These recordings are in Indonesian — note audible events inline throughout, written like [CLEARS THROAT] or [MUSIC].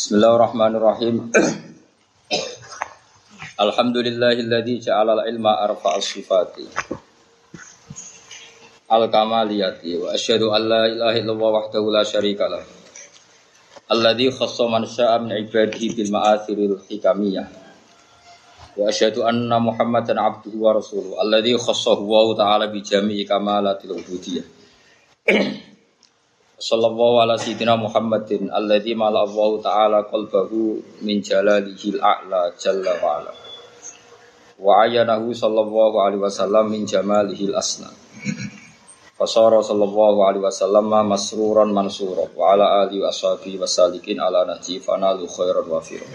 Bismillahirrahmanirrahim. [CLEARS THROAT] Alhamdulillahilladzi ja'ala al-ilma arfa'a sifati. Al-kamaliyati wa asyhadu an la ilaha illallah wahdahu la syarika lah. Alladzi khassa man syaa min ibadihi bil ma'athiril hikamiyah. Wa asyhadu anna Muhammadan abduhu wa rasuluhu alladzi khassahu wa ta'ala bi jami'i kamalatil ubudiyah. [CLEARS THROAT] Sallallahu ala sayyidina Muhammadin alladzi mala Allah taala qalbahu min jalalihil a'la jalla wa ala. Wa ayanahu sallallahu alaihi wasallam min jamalihil asna. Fasara sallallahu alaihi wasallam masruran mansura wa ala alihi wa ashabihi wasalikin ala najji fanalu khairan wa firan.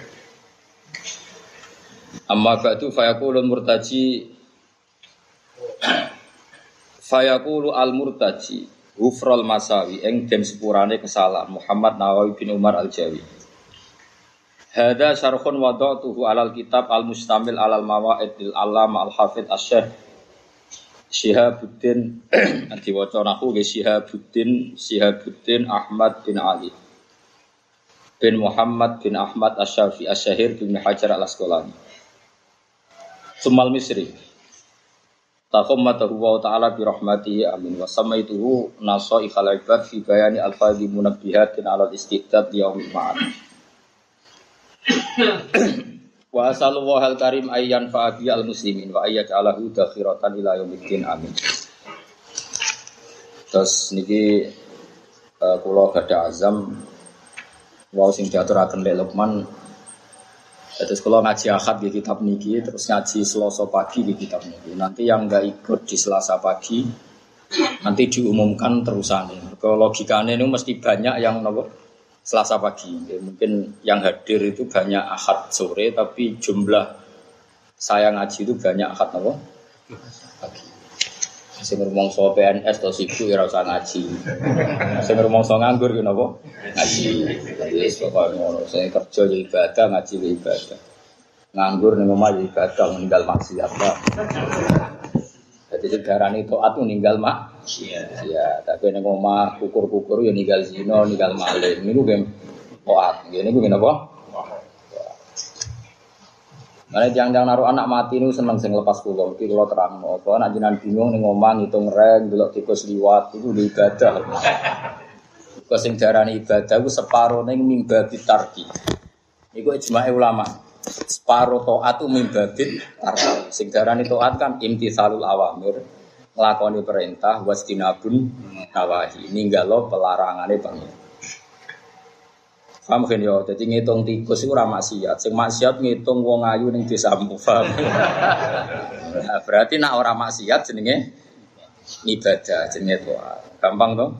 Amma ba'du fayaqulul murtaji fayaqulu al murtaji Gufrol Masawi eng den sepurane kesalahan Muhammad Nawawi bin Umar Al Jawi. Hada syarhun wada'tuhu alal kitab al mustamil alal mawaidil alam al hafid asyih Syihabuddin [CLEARS THROAT] diwaca nahu ge Syihabuddin Syihabuddin Ahmad bin Ali bin Muhammad bin Ahmad Asyafi Asyahir bin Hajar al Asqalani. Sumal Misri Tahammatahu wa ta'ala bi rahmatihi amin. Wa samaituhu nasa ikhal ibad fi bayani alfadhi munabbihatin ala istidad yaumil ma'ad. Wa asalullah al karim ayyan fa'abi al muslimin wa ayyaj alahu dakhiratan ila yaumiddin amin. Terus niki uh, kula gada azam. Wau sing diaturaken lek Lukman Terus kalau ngaji akad di kitab niki, terus ngaji selasa pagi di kitab niki. Nanti yang nggak ikut di selasa pagi, nanti diumumkan terusan. Kalau logikanya ini mesti banyak yang nopo selasa pagi. Ya, mungkin yang hadir itu banyak akad sore, tapi jumlah saya ngaji itu banyak akad nopo pagi. Sing rumangsa PNS atau sibuk ya usah ngaji. Sing rumangsa nganggur ya napa? Ngaji. Wis pokoke ngono. Sing kerja ya ibadah, ngaji ya ibadah. Nganggur ning omah ya ibadah, meninggal maksiat. Jadi segarane taat ninggal mak. Iya. tapi ning omah kukur-kukur ya ninggal zina, ninggal maling. Niku game taat. Ngene niku napa? Mana jangan-jangan naruh anak mati ini seneng sing lepas pulau. Iki kalau terang mau, kalau nak jinan bingung nih ngomong ngitung reng, belok tikus liwat di ibadah. Kau sing ibadah itu separuh neng mimba bitarki. Iku ijma ulama. Separuh toat itu mimba bitarki. Sing darani toat kan imtisalul awamir, ngelakoni perintah wastinabun nawahi. Ninggalo pelarangannya bangun. Paham kan yo, jadi ngitung tikus itu ramah maksiat. Sing maksiat ngitung wong ayu ning desamu, paham. [LAUGHS] nah, berarti nak orang maksiat jenenge ibadah, jenenge doa. Gampang dong.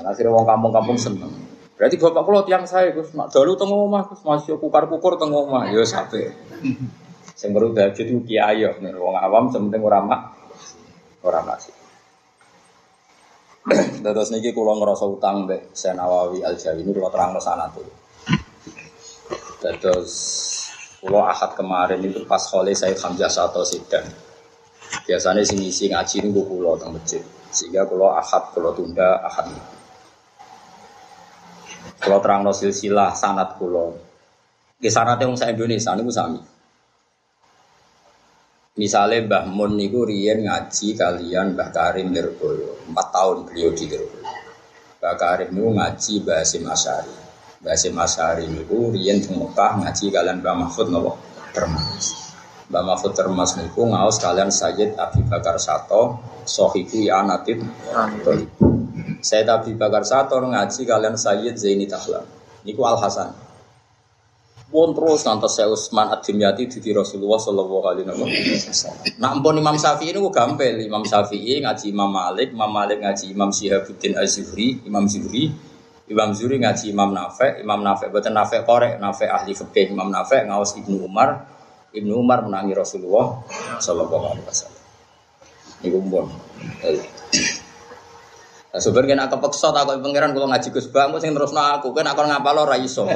Nah, akhirnya wong kampung-kampung seneng. Berarti bapak kalau tiang saya, Gus, nak dalu tengok omah, Gus, masih kukar-kukur tengok omah, yo sampai. [LAUGHS] Sing baru dadi itu kiai yo, wong awam sementing ora mak ora maksiat. [CLEARS THROAT] Terus niki kula ngerasa utang mbek Senawawi Al Jawi ini kula terang sana tuh. Terus kula ahad kemarin itu pas khole saya Hamzah Sato Sidan. Biasanya sing isi ngaji ini kula teng masjid. Sehingga kula ahad kula tunda ahad. Kula terang silsilah sanat kula. Ki sanate wong sak Indonesia niku sami. Misalnya Mbah Mun niku riyen ngaji kalian Mbah Karim Lirboyo, empat tahun beliau di Lirboyo. Mbah Karim niku ngaji Mbah Hasim Asyari. Mbah Hasim Asyari niku riyen di Mekah ngaji kalian Mbah Mahfud nopo Termas. Mbah Mahfud Termas niku ngaos kalian Sayyid Abi Bakar Sato, Sohibu Ya Natib. Sayyid Abi Bakar Sato ngaji kalian Sayyid Zaini Tahlan. Niku Al Hasan. Pun terus nanti saya Usman Ad-Dimyati di Rasulullah Shallallahu Alaihi Wasallam. Nah, ampun Imam Syafi'i ini gue gampel. Imam Syafi'i ngaji Imam Malik, Imam Malik ngaji Imam Syihabuddin Az-Zuhri, Imam Zuhri, Imam Zuhri ngaji Imam Nafek, Imam Nafek betul Nafek korek, Nafek ahli fikih, Imam Nafek ngawas Ibnu Umar, Ibnu Umar menangi Rasulullah Shallallahu Alaihi Wasallam. Ini kumpul. Nah, sebenarnya nak kepeksa tak kau pangeran kalau ngaji Gus Bang, sing terus aku kan aku ngapa lo rai iso.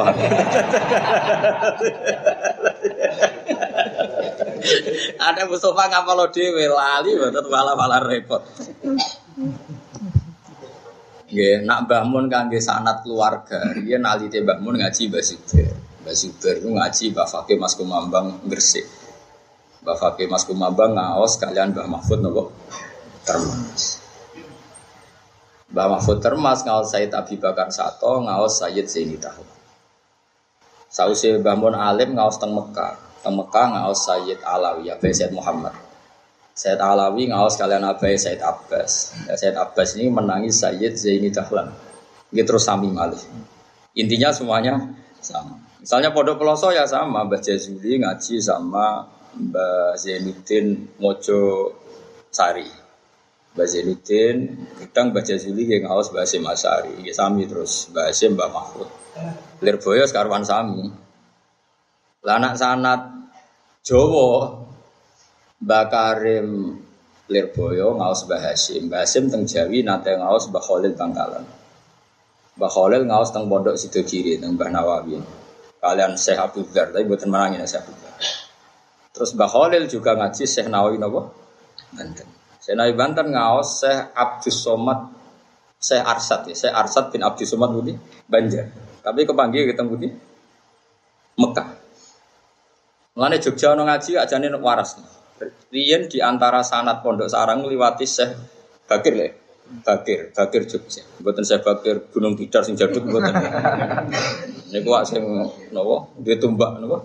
Ada [LAUGHS] Mustafa ngapa lo dewe lali, betul malah malah repot. Nggih, nak Mbah Mun kangge sanat keluarga, riyen alite Mbah Mun ngaji Mbah Zubair. Mbah ku ngaji Mbah Fakih Mas Kumambang Gresik. Mbah Fakih Mas Kumambang ngaos kalian Mbah Mahfud nopo? Termas. Mbah Mahfud Termas ngaos Said Abi Bakar Sato, ngaos Sayyid Zaini Tahun. Sausi Mbah Mun alim ngaos teng Mekah. Teng Mekah ngaos Sayyid Alawi, Abai Sayyid Muhammad. Sayyid Alawi ngawas kalian abai Sayyid Abbas. Ya, Sayyid Abbas ini menangis Sayyid Zaini Dahlan. Gitu terus sami malih. Intinya semuanya sama. Misalnya pondok peloso ya sama, Mbah Jazuli ngaji sama Mbah Zainuddin Mojo Sari. Mbah Zainuddin, kadang Mbah Jazuli yang ngawas Mbah Hasim Asari. Ya sami terus, Mbah Hasim, Mbah Mahfud. Lirboyo sekarwan sami. Lanak sanat Jawa Mbak Karim Lirboyo ngaos Mbah Hasim. Mbah Hasim teng Jawi nate ngaos Mbah Khalil Bangkalan. Mbah Khalil ngaos teng Pondok Sidogiri teng Mbah Nawawi. Kalian Syekh Dzar, tapi buatan menangin Syekh Abu Dzar. Terus Mbah Khalil juga ngaji Syekh Nawawi? Banten. Syekh Nawawi Banten ngaos Syekh Abdus Somad Syekh Arsad ya, Syekh Arsad bin Abdus Somad Budi Banjar. Tapi kepanggil ketemu di Mekah. Mulane Jogja ono ngaji ajane waras. Riyen di antara sanat pondok sarang liwati Syekh Bakir le. Bakir, Bakir Jogja. Mboten Syekh Bakir Gunung Tidar sing jaduk mboten. Niku wak sing napa? Duwe tumbak napa?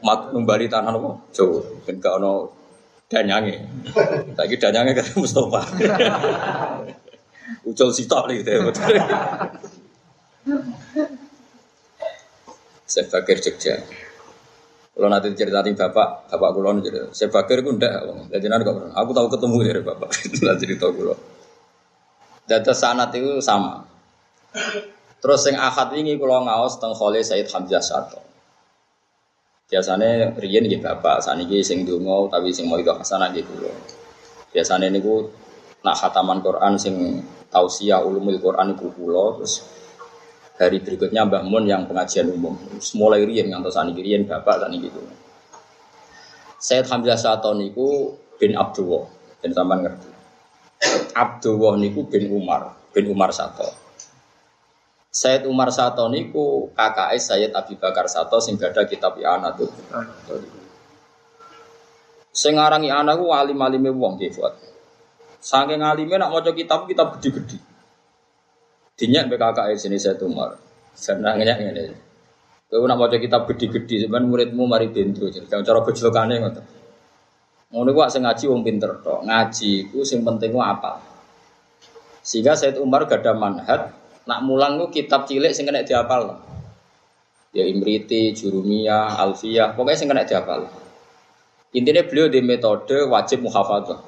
Mat numbali tanah napa? Jawa. Ben gak ono danyange. Saiki danyange kata Mustofa. [LAUGHS] Ucul sitok nih gitu. Syekh Bakir Jogja. Kalau nanti cerita di bapak, bapak kulo nih cerita. Saya bakir gue ndak, jadi nanti kok Aku tahu ketemu dari bapak. [LAUGHS] Itulah cerita kulo. Data sanat itu sama. Terus yang akad ini kulo ngaos teng Khole Said Hamzah Sato. Biasanya riyen gitu bapak, ini sing dungo tapi sing mau itu hasanah gitu kulo. Biasanya ini gue nak khataman Quran sing tausiah ulumul Quran itu kulo terus hari berikutnya Mbah Mun yang pengajian umum. Mulai riyen ngantos saniki riyen bapak tani gitu. Said Hamzah Sato niku bin Abdullah, dan sampean ngerti. Abdullah niku bin Umar, bin Umar Sato. Said Umar Sato niku kakak Sayyid Abi Bakar Sato sing gada kitab I'ana tuh. Sing aran I'ana ku alim-alime wong nggih buat. Saking alime nak maca kitab kitab gede-gede. Dinyak BKK sini saya tumar. Senang nyak ngene. Kowe nak maca kitab gede-gede sampean muridmu mari bentro. Jangan cara bejlokane ngoten. Ngono ku sing ngaji wong pinter tok. Ngaji ku sing penting ku apa? Sehingga Said Umar gak ada manhat nak mulang ku kitab cilik sing kena dihafal. Ya Imriti, Jurumiyah, Alfiyah, pokoknya sing kena dihafal. Intinya beliau di metode wajib muhafadzah.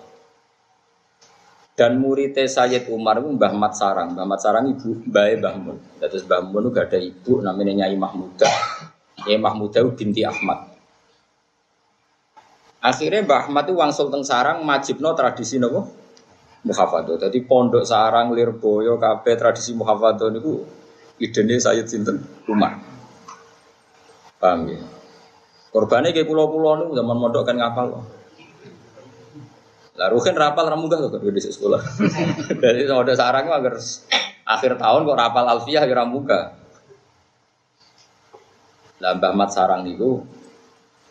Dan muridnya Sayyid Umar itu Mbah Mat Sarang. Mbah Mat Sarang ibu Mbah Mbah Mun. Terus Mbah Mun itu gak ada ibu namanya Nyai Mahmudah. Nyai Mahmudah itu binti Ahmad. Akhirnya Mbah Ahmad itu wangsul teng Sarang majibno tradisi nopo muhafadzah. Jadi pondok Sarang Lirboyo kabeh tradisi muhafadzah niku idene Sayyid sinten Umar. Paham ya? Korbannya kayak pulau-pulau niku zaman mondok kan ngapal. Lah Ruhin rapal ramu gak kok di sekolah. [LAUGHS] Dari ada sarang agar akhir tahun kok rapal alfiah ya ramu gak. Lah Mbah Mat Sarang niku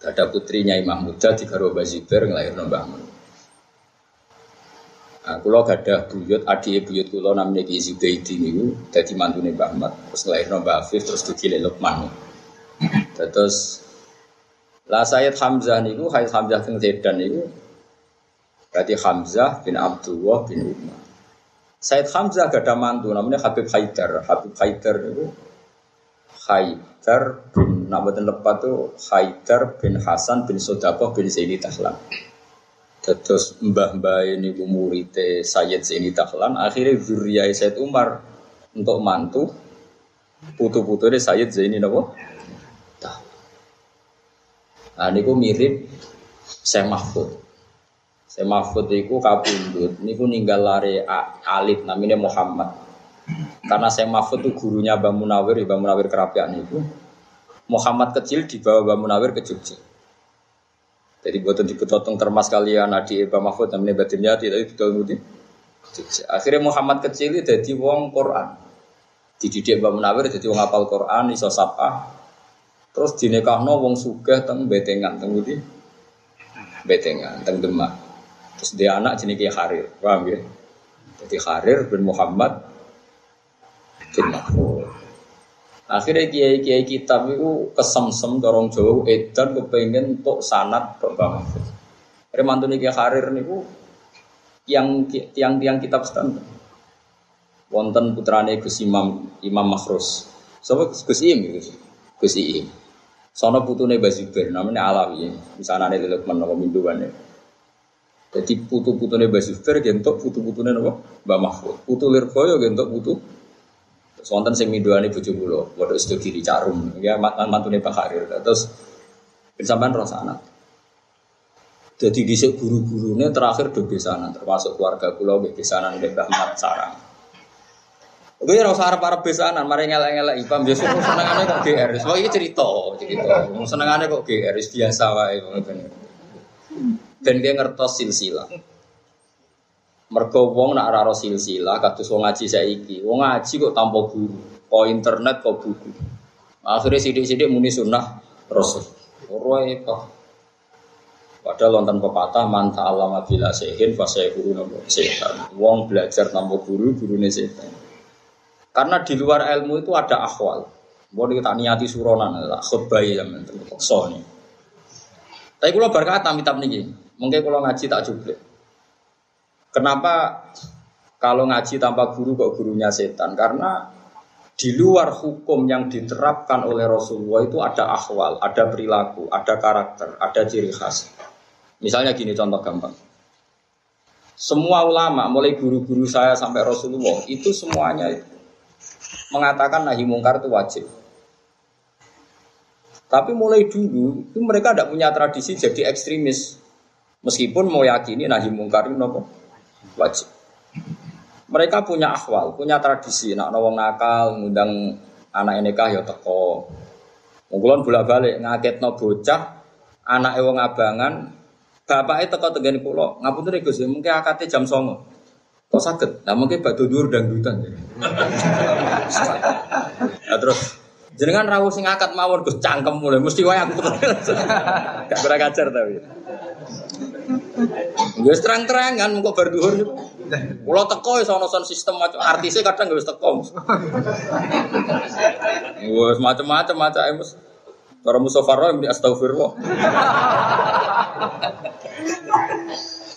ada putrinya Imam Muda di Garo Bazibar ngelahirno Mbah. Nah, kulo gak ada buyut, adik buyut kulo namanya Ki Zubaidi niku dadi mantune Mbah Mat. Terus ngelahirno Mbah Afif terus dikile Lukman. Terus lah Sayyid Hamzah niku Sayyid Hamzah teng Sedan niku Berarti Hamzah bin Abdullah bin Umar. Said Hamzah gak ada mantu namanya Habib Haidar. Habib Haidar itu Haidar bin Nabatin lepat itu Haidar bin Hasan bin Sodakoh bin Zaini Tahlan. Terus mbah-mbah ini murid Sayyid Zaini Tahlan. Akhirnya zuriyah Said Umar untuk mantu putu-putu ini Sayyid Zaini Nabo. Nah ini mirip Syekh Mahfud. Saya Mahfud itu kabundut, niku ninggal lari alit namanya Muhammad. Karena saya Mahfud itu gurunya Mbah Munawir, Mbah Munawir kerapian itu. Muhammad kecil dibawa Mbah Munawir ke Jogja. Jadi buatan dipotong termas kalian adik Mbah Mahfud namanya Batin Yati, tapi betul. Akhirnya Muhammad kecil itu jadi wong Quran. Dididik Mbak Munawir jadi wong apal Quran iso sapa. Terus dinekahno wong sugih teng Betengan teng Budi. Betengan teng Demak. Terus dia anak jenenge Harir, paham ya? Jadi Harir bin Muhammad bin Mahmud. Akhirnya kiai-kiai kitab itu kesemsem dorong jauh edan kepengen untuk sanat Mahfud. Akhirnya mantune kiai Harir niku yang tiang tiang kitab standar. Wonten putrane Gus Imam Imam Makhrus. Sapa Gus Im Gus Gus Im. Sono putune Bazubir namanya Alawi. Misanane Lukman napa minduane. Jadi putu-putune Bazubir gentok putu-putune napa Mbah Mahfud. Putu Lirboyo gentok putu Sonten sing minduane bojo kula, padha sedo kiri carum. Ya mantune Pak Harir. Terus ben sampean rasa anak. Jadi dhisik guru-gurune terakhir do besanan, termasuk keluarga kula nggih besanan Mbah Mat Sarang. Gue ora usah arep-arep besanan, mari ngelek-ngelek ipam biasa senengane kok GR. Wah iki cerita, cerita. Senengane kok GR biasa wae. Ben dia ngertos silsilah. Mergo wong nak ora silsilah kados wong ngaji saiki. Wong ngaji kok tanpa guru, kok internet kok buku. Akhirnya sidik-sidik muni sunnah Rasul. Ora itu. Padahal lontan pepatah manta alama bila sehin fase guru nopo setan. Wong belajar tanpa guru, gurune setan. Karena di luar ilmu itu ada akhwal. Mau kita niati suronan, lah khutbah ya mental nih. Tapi kalau berkata mitab nih, mungkin kalau ngaji tak jublik. Kenapa kalau ngaji tanpa guru kok gurunya setan? Karena di luar hukum yang diterapkan oleh Rasulullah itu ada akhwal, ada perilaku, ada karakter, ada ciri khas. Misalnya gini contoh gampang. Semua ulama, mulai guru-guru saya sampai Rasulullah, itu semuanya mengatakan nahi mungkar itu wajib. Tapi mulai dulu itu mereka tidak punya tradisi jadi ekstremis. Meskipun mau yakini nahi mungkar itu wajib. Mereka punya akhwal, punya tradisi. Nak nawang nakal, ngundang anak nikah ya teko. Mungkulon bolak balik ngaket no bocah, anak ewang abangan, Bapak itu teko tenggane pulau, ngapun tuh Gus, mungkin akate jam songo. Kok sakit? Nah mungkin batu dur dan dutan. [LAUGHS] nah, terus jenengan rawuh sing akad mawon Gus cangkem mulai mesti wae aku [LAUGHS] gak kurang ajar tapi. Wis terang-terangan muka bar dhuwur niku. Kula teko wis ana sistem macam artisnya kadang wis teko. Wis macam-macam macam Mus. Cara Mustafa Roy astagfirullah.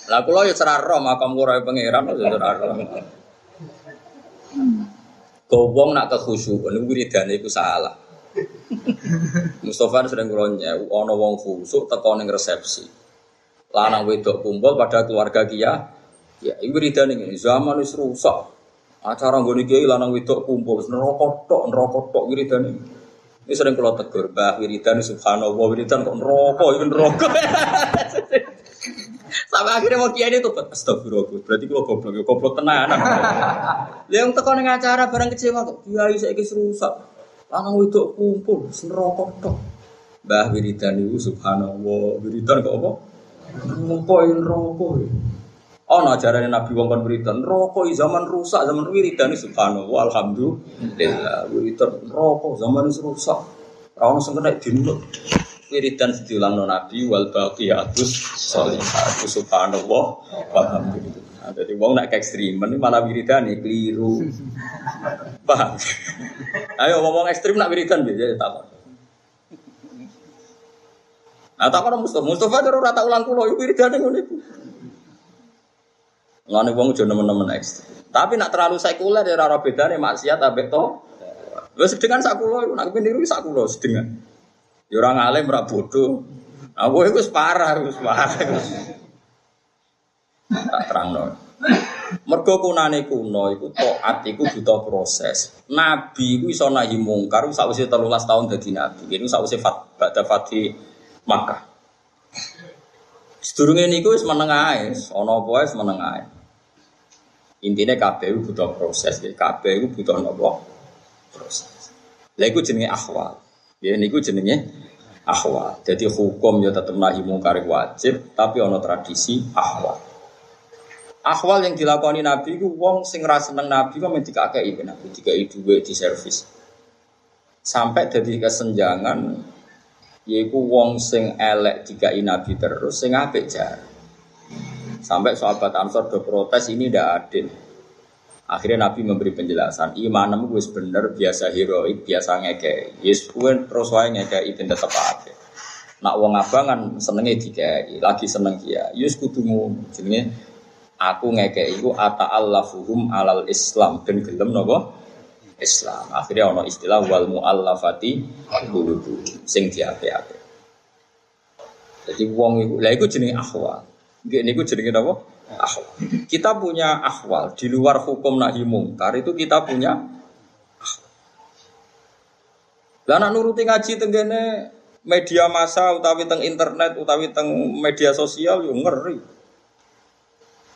Lah kula ya ora roh makam kula pangeran ya ora roh. Gowong nak kekhusyukan niku wiridane iku salah. Mustafa sering kula ana wong khusuk teko ning resepsi. Lanang wedok kumpul pada keluarga kia. Ya, wiridane ngene, zaman wis rusak. Acara nggone kiai lanang wedok kumpul, neraka tok, neraka tok wiridane. Ini sering kalau tegur, bah wiridan subhanallah, wiridan kok neraka, itu neraka. Sampai akhirnya mau kiai itu astagfirullah. Berarti kalau goblok, ya goblok tenanan. [LAUGHS] Yang teko ning acara barang kecewa kok kiai saiki rusak. Lanang wedok kumpul, neraka tok. Mbah wiridan itu subhanallah, wiridan kok apa? Neraka neraka. Oh, no ajaran Nabi wong kon wiridan, neraka zaman rusak, zaman wiridan subhanallah, alhamdulillah. Wiridan neraka zaman rusak. Ora ono sing kena dinut wiridan diulang no Nabi wal baqiyatus sholihatu subhanallah walhamdulillah. Nah, jadi wong nak ekstremen malah wiridan keliru. Paham? [LAUGHS] Ayo ngomong ekstrim nak wiridan biasa ya tak Nah, tak orang Mustafa, Mustafa terus rata ulang kulo, itu wiridan yang unik. Ngene wong jono nemen-nemen ekstrim. Tapi nak terlalu sekuler ya ora bedane maksiat ambek to. Wis sedengan sak kulo, nak kepeniru sak kulo sedengan. Ya orang alim ora bodoh. Aku itu parah, itu parah. Tak terang no. Mergo kunane kuno iku taat iku butuh proses. Nabi iku iso nahi mungkar sakwise 13 tahun dadi nabi. Iku sakwise fat badha fati Makkah. Sedurunge niku wis meneng ae, ana apa wis meneng ae. Intine butuh proses, kabeh iku butuh napa? Proses. Lha iku jenenge akhwal. Ya niku jenenge ahwa. Jadi hukum ya tetap nahi mungkar wajib, tapi ono tradisi ahwa. Akhwal yang dilakoni Nabi itu wong sing ra seneng Nabi kok mesti kakei Nabi, dikai duwe di servis. Sampai jadi kesenjangan yaiku wong sing elek dikai Nabi terus sing apik jar. Sampai sahabat Ansor do protes ini ndak adil. Akhirnya Nabi memberi penjelasan, imanmu gue bener, biasa heroik, biasa ngeke. Yes, gue terus wae ngeke itu tetap apa. Nak wong abangan senengnya dikai, lagi seneng dia. Yes, kudumu jenenge aku ngeke iku ata allafuhum alal Islam dan gelem nopo Islam. Akhirnya ono istilah wal muallafati qulubu sing diape-ape. Jadi wong iku lha iku jenenge akhwal. Nggih niku jenenge napa? Akhwal. Kita punya akhwal di luar hukum nahi mungkar itu kita punya Lah nak nuruti ngaji tenggene media massa utawi teng internet utawi teng media sosial yo ngeri.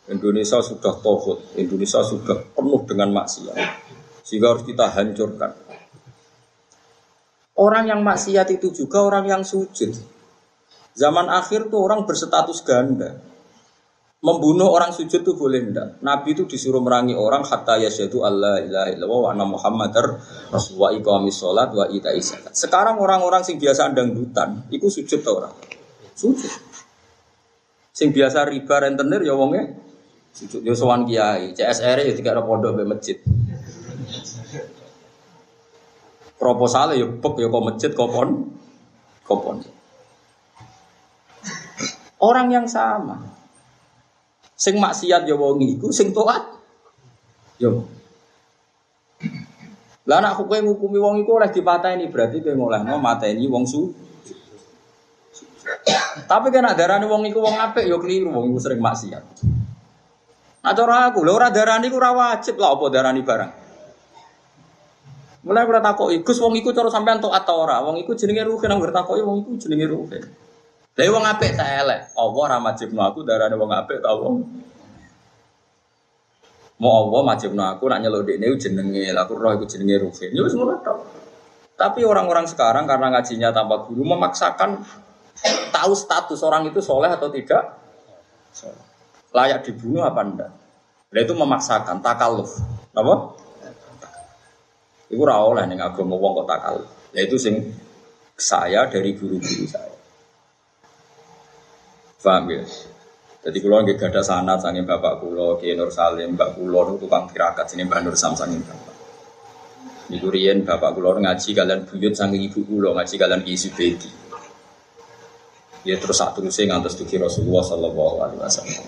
Indonesia sudah tohut, Indonesia sudah penuh dengan maksiat. Sehingga harus kita hancurkan. Orang yang maksiat itu juga orang yang sujud. Zaman akhir tuh orang berstatus ganda. Membunuh orang sujud tuh boleh enggak? Nabi itu disuruh merangi orang hatta yasyadu Allah ilaha illallah wa anna muhammadar rasulullah iqamis sholat wa ita zakat. Sekarang orang-orang sing biasa dangdutan, itu sujud tuh orang. Sujud. Sing biasa riba rentenir ya wongnya Sujud yo sowan kiai, CSR ya tiga pondok be masjid. Proposal yo pek yo kok masjid kopon kopon. Orang yang sama. Sing maksiat yo wong iku, sing taat yo. Lah anak kowe ngukumi wong iku oleh dipateni berarti kowe ngolehno mateni wong su. Tapi kan darani wong iku wong apik yo keliru wong iku sering maksiat. Nah aku, lho ora darani ku ora wajib lah apa darani barang. Mulai ora takoki, Gus wong iku cara sampean tok atau ora? Wong iku jenenge ruhin nang takoki wong iku jenenge ruhin. Lah wong apik tak elek. Allah ora majibno aku darani wong apik ta wong. Mau Allah majibno aku nak nyeluk dekne jenenge, lah aku roh iku jenenge ruhin. Ya wis ngono tok. Tapi orang-orang sekarang karena ngajinya tanpa guru memaksakan tahu status orang itu soleh atau tidak. Layak dibunuh apa enggak? Nah, itu memaksakan takaluf. Apa? Iku ora oleh ning agama wong kok takaluf. Ya itu sing saya dari guru-guru saya. Paham ya? Jadi kalau nggak ada sana sangin bapak kulo, Kiai Nur Salim, mbak kulo itu tukang tirakat sini mbak Nur Sam sangin bapak. Niku riyen bapak kulo ngaji kalian buyut sangin ibu kulo ngaji kalian Ki Subedi. Ya terus satu terusnya ngantos tuki Rasulullah Sallallahu Alaihi Wasallam.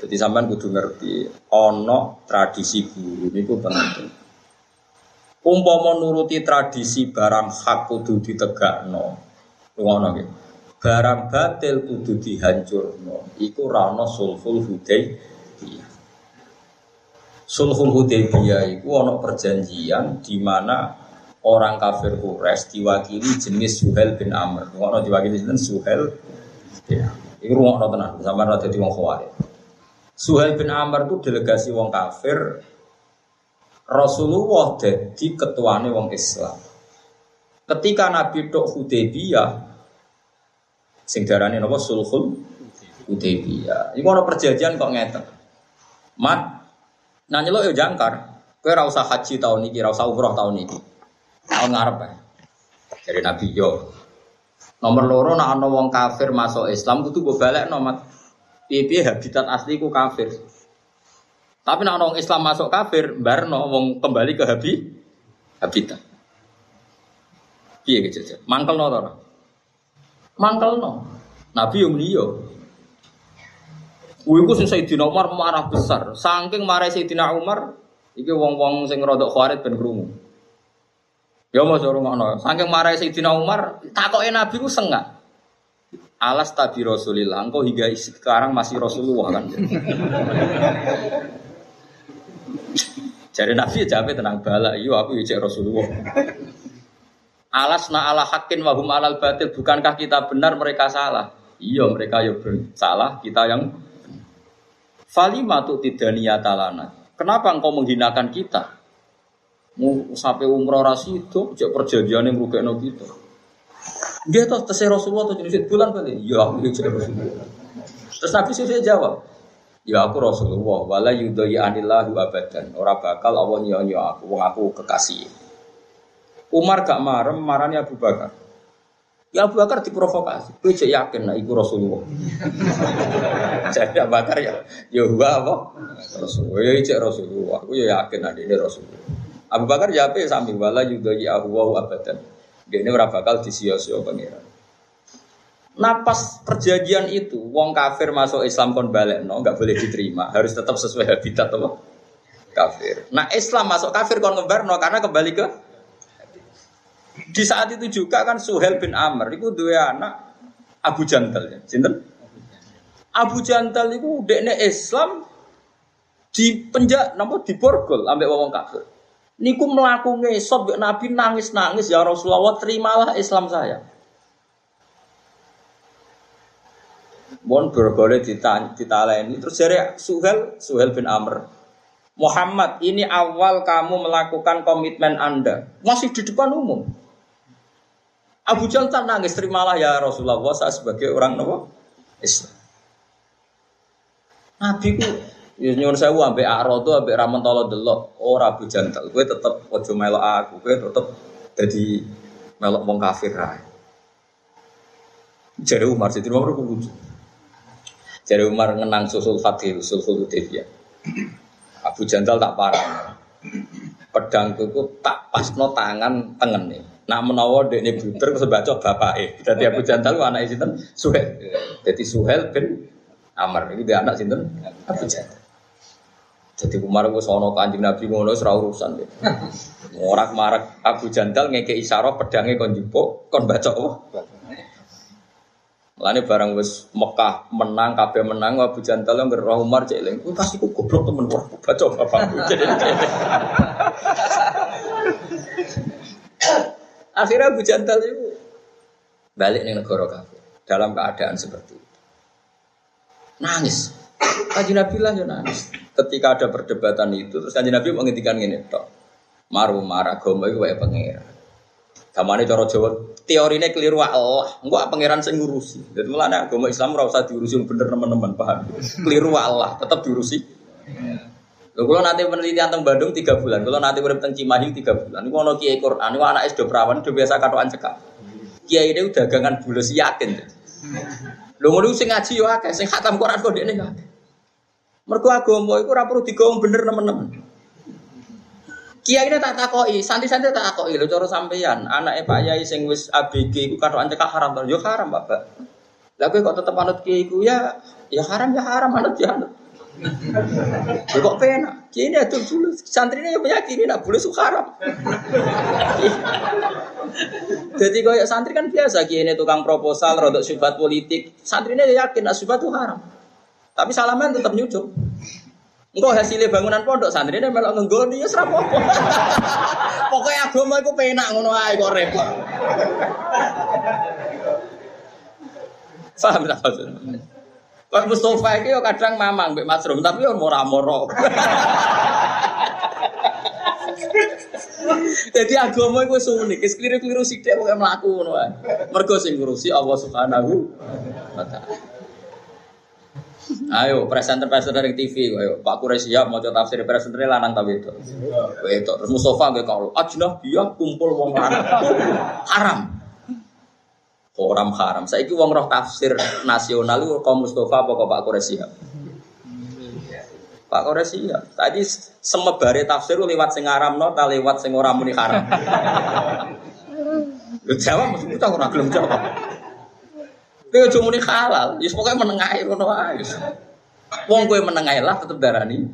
Jadi sampean kudu ngerti ono tradisi guru niku penting. Umpama nuruti tradisi barang hak kudu ditegakno. Ngono nggih. Barang batil kudu dihancurno. Iku ra ono sulhul hudaybiyah. Sulhul hudaybiyah iku ono perjanjian di mana orang kafir Quraisy diwakili jenis Suhel bin Amr. Ngono diwakili jenis Suhel. Ya. Iku ngono tenan, sampean ora dadi wong. Suhail bin Amr itu delegasi wong kafir. Rasulullah jadi ketuane wong Islam. Ketika Nabi tok Hudaybiyah sing darane napa sulhul Hudaybiyah. Iku ana perjanjian kok ngeten. Mat nanya lo yo jangkar. Kowe ora usah haji tahun ini, ora usah umroh tahun ini. Tahun ngarep ya. Dari Nabi yo. Nomor loro nak ana wong kafir masuk Islam kudu mbok balekno mat. Piye habitat asli ku kafir. Tapi nak orang Islam masuk kafir, barno wong kembali ke habi habitat. Piye gitu Mangkel no tora. Mangkel no. Nabi yang liyo. Wiku sing Sayyidina Umar marah besar. Saking marah Sayyidina Umar, iki wong-wong sing rodok khawarit ben krungu. Ya suruh ngono. Saking marah Sayyidina Umar, takoke Nabi ku sengak alas tabi Rasulillah. Engkau hingga sekarang masih Rasulullah kan. Jadi Nabi ya jawab tenang bala, iyo aku ya Rasulullah. Alas na ala hakin wahum alal batil, bukankah kita benar mereka salah? Iya mereka ya salah, kita yang Falima tuh tidak niatalana. Kenapa engkau menghinakan kita? Mau sampai umroh rasi itu, perjanjian yang rugi kita. Dia tuh tesih Rasulullah tuh jenis bulan kali. Ya aku jadi Rasulullah. Terus Nabi saya jawab, Ya aku Rasulullah, wala yudhaya anillahu abadan. Ora bakal Allah nyonya aku, wong aku kekasih. Umar gak marem, marani Abu Bakar. Ya Abu Bakar diprovokasi. Cek yakin lah iku Rasulullah. [LAUGHS] Jadi Abu Bakar ya, ya gua apa? Rasulullah. Ya cek Rasulullah. Aku ya yakin ada ini Rasulullah. Abu Bakar ya apa sambil wala yudhaya Abu abadan. Dia ini ora bakal disio-sio pangeran. Napas perjanjian itu, wong kafir masuk Islam kon balik, no, nggak boleh diterima, harus tetap sesuai habitat apa? Kafir. Nah Islam masuk kafir kon ngebar, no, karena kembali ke di saat itu juga kan Suhel bin Amr itu dua anak Abu Jantal ya, Sinten? Abu Jantal itu dekne Islam di penjak, namun di borgol ambek wong kafir. Niku melaku ngesot Nabi nangis nangis ya Rasulullah terimalah Islam saya. Bon bergoleh ditaleni. Terus dari Suhel Suhel bin Amr. Muhammad ini awal kamu melakukan komitmen anda. Masih di depan umum. Abu Jal tak nangis terimalah ya Rasulullah saya sebagai orang nopo Islam. Nabi ku ya nyuwun sewu ambek Arodo ambek Ramontolo delok. Ora Abu Jantal kowe tetep ojo melok aku kowe tetep jadi melok wong kafir Jadi Umar jadi Umar ku lucu jadi Umar ngenang susul fatih, susul Hudaybiyah. Abu Jandal tak parah. Pedang itu tak pas no tangan tengen nih. Nak menawa dek ini buter sebaca bapak eh. Jadi Abu Jandal anak sinten Suhel. Jadi Suhel bin Amr ini dia anak sinten Abu Jandal. Jadi Umar gue sono kanjeng Nabi ngono serau urusan deh. Morak marak Abu Jandal ngeke isyarat pedangnya kon jupuk kon baca oh. Lani barang wis Mekah menang, kabeh menang, Abu Jantal yang gerah Umar cek eling. pasti ku goblok temen wah baca bapakku. [LAUGHS] Akhirnya Abu Jantal itu balik nih negara kafir dalam keadaan seperti itu. Nangis. Kaji Nabi lah ya nangis. Ketika ada perdebatan itu, terus kaji Nabi menghentikan ini. Maru marah gombal itu kayak pangeran. Kamane cara Jawa, teorine keliru Allah, engko pangeran sing ngurusi. Dadi mulane agama Islam ora usah diurusi bener teman-teman, paham? Keliru Allah, tetap diurusi. Lho kula nanti penelitian teng Bandung 3 bulan, kula nanti urip teng Cimahi 3 bulan. Niku ana kiai Quran, niku anake do prawan, do biasa katokan cekak. Kiai ini dagangan bulus yakin. Lho ngono sing ngaji yo akeh, sing khatam Quran kok dekne akeh. Mergo agama iku ora perlu digawe bener teman-teman. Kiai ini tak takoi, santri-santri tak takoi lo coro sampeyan. Anak Pak Yai sing wis ABG iku karo cekak haram to. Yo haram, Bapak. Lah kok tetep anut kiai iku ya ya haram ya haram anut ya anut. Ya kok pena. Kiai ini atur dulu. Santri ini meyakini nak boleh haram. Jadi kaya santri kan biasa kiai ini tukang proposal, rodok syubhat politik. Santri ini yakin nak syubhat itu haram. Tapi salaman tetap nyucuk. Engkau hasilnya bangunan pondok santri ini melok ngenggoni ya serap apa. [LAUGHS] Pokoknya agama itu penak ngono ae kok repot. [LAUGHS] Paham tak maksudnya? Kalau Mustafa itu kadang mamang mbek Mas Rum, tapi yo moro-moro. [LAUGHS] Jadi agama itu unik, keliru-keliru dia pokoknya melaku ngono ae. Mergo sing ngurusi Allah Subhanahu wa taala. Ayo presenter-presenter dari TV, ayo Pak Kures siap mau coba tafsir presenter lanang tapi itu. Itu terus Mustafa nggak kalau ajnah dia kumpul wong lanang haram. Haram haram. Saya itu wong roh tafsir nasional itu kaum Mustafa apa Pak Kures siap? Pak Kores siap. Tadi semebare tafsir lewat sing haram no, lewat sing ora muni haram. Lu jawab mesti kita ora gelem jawab. Kowe aja muni halal, ya pokoke menengahi ngono wae. Wong kowe menengahi lah tetep darani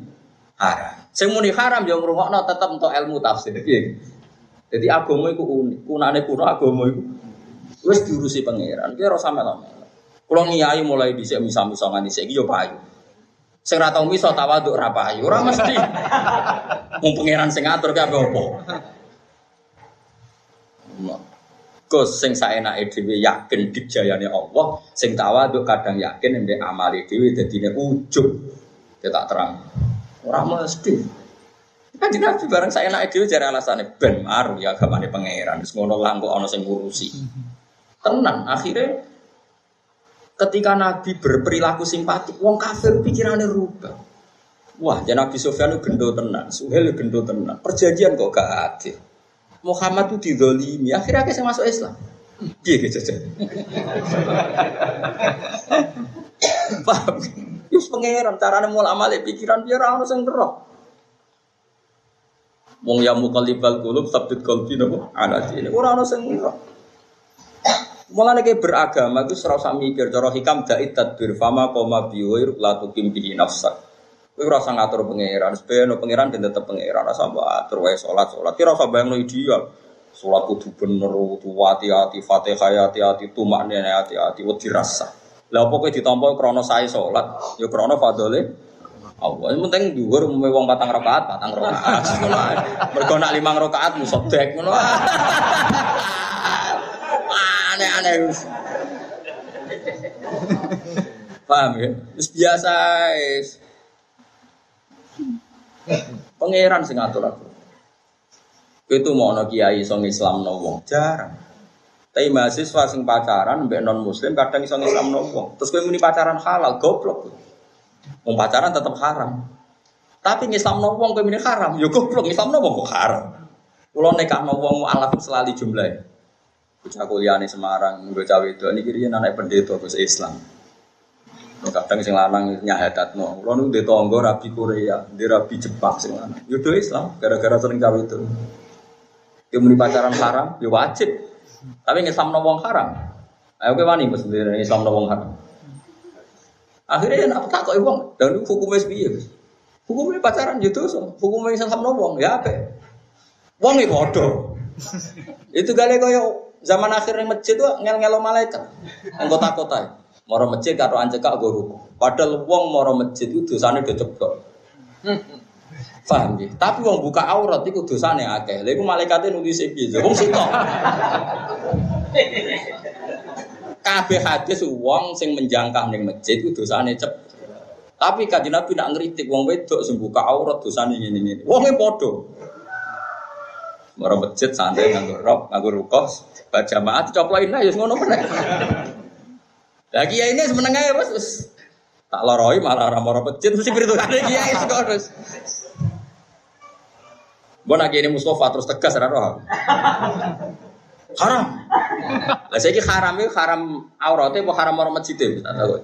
haram. Sing muni haram ya ngrungokno tetep untuk ilmu tafsir. Jadi agama iku unik, kunane kuno agama iku wis diurusi pangeran. Kowe ora sampe lho. Kulo ngiyai mulai dhisik misa-misa nganti saiki yo payu. Sing ora tau misa tawaduk ora payu, ora mesti. [LAUGHS] Wong pangeran sing ngatur ki apa opo. Gus sing saenake dhewe yakin dijayane Allah, sing tawaduk kadang yakin nek amali dhewe dadine ujug. Ya tak terang. Ora mesti. Kan Nabi bareng saya dhewe jare alasane ben maru ya agamane pangeran. Wis ngono lah kok ana sing ngurusi. Tenang, akhirnya Ketika Nabi berperilaku simpatik, wong kafir pikirannya rubah. Wah, jadi Nabi Sofyan itu gendo tenan, Suhel gendo tenan. Perjanjian kok gak adil. Muhammad itu didolimi, akhirnya saya masuk Islam. Iya gitu aja. Paham? Yus pangeran, caranya mulai amalik pikiran biar orang yang roh. Wong yang mukalibal kulub sabit kalbi nopo anak ini orang orang yang roh. Kayak beragama itu serasa mikir cara hikam dait tadbir fama koma biwir latu kim bihi nafsak. Kowe ora usah ngatur pangeran, sebenarnya pangeran dan tetep pangeran ora sampe atur wae salat salat. Kira usah bayangno ideal. Salat kudu bener, kudu hati-hati, Fatihah hati-hati, tumakne hati-hati, wedi rasa. Lah apa kowe ditampa krana sae salat, ya krana fadhole Allah. Yang penting dhuwur umume wong patang rakaat, patang. Ngono [LAUGHS] ae. Mergo nak limang rakaat musobek ngono. [LAUGHS] Aneh-aneh. Paham ya? Wis biasa. Pangeran sing ngatur aku. Itu mau no kiai song Islam no wong jarang. Tapi mahasiswa sing pacaran mbek non muslim kadang iso Islam no wong. Terus kowe muni pacaran halal goblok. Wong pacaran tetap haram. Tapi Islam no wong kowe muni haram, ya goblok Islam no wong kok haram. Kulo nekak no wong alaf selali jumlah. Bocah kuliah Semarang, bocah itu ini kiri anak pendeta terus Islam. Kadang sing lanang nyahadatno. Kulo nu ndek tangga rabi Korea, ndek rabi Jepang sing lanang. Yo Islam gara-gara sering cawe itu. Yo muni pacaran haram, yo wajib. Tapi Islam wong haram. Ayo ke wani sendiri Islam wong haram. Akhirnya nak tak kok wong, dan hukumnya piye? Hukumnya pacaran yo hukumnya Islam wong ya apa? Wong iki bodoh. Itu gale koyo zaman akhir masjid tuh ngel-ngelo malaikat. Anggota-kota. Moro masjid karo ancekak go ruku. Padahal wong moro masjid itu dosane do ceblok. Paham ya? Tapi wong buka aurat iku dosane akeh. Lha iku malaikate nulis piye? Wong sitok. Kabeh hadis wong sing menjangkah ning masjid iku dosane cep. Tapi kanjeng Nabi nak ngritik wong wedok sing buka aurat dosane ngene-ngene. Wonge padha. Moro masjid santai nganggo rok, nganggo baca jamaah dicoplokin ae ngono meneh. Lagi ya ini semenengah ya bos, tak loroi malah ramah ramah pecit mesti ada kiai terus. Gue lagi ini Mustafa terus tegas raro. Haram. Lah saya haram itu haram auratnya apa haram orang masjid itu? Tak tahu.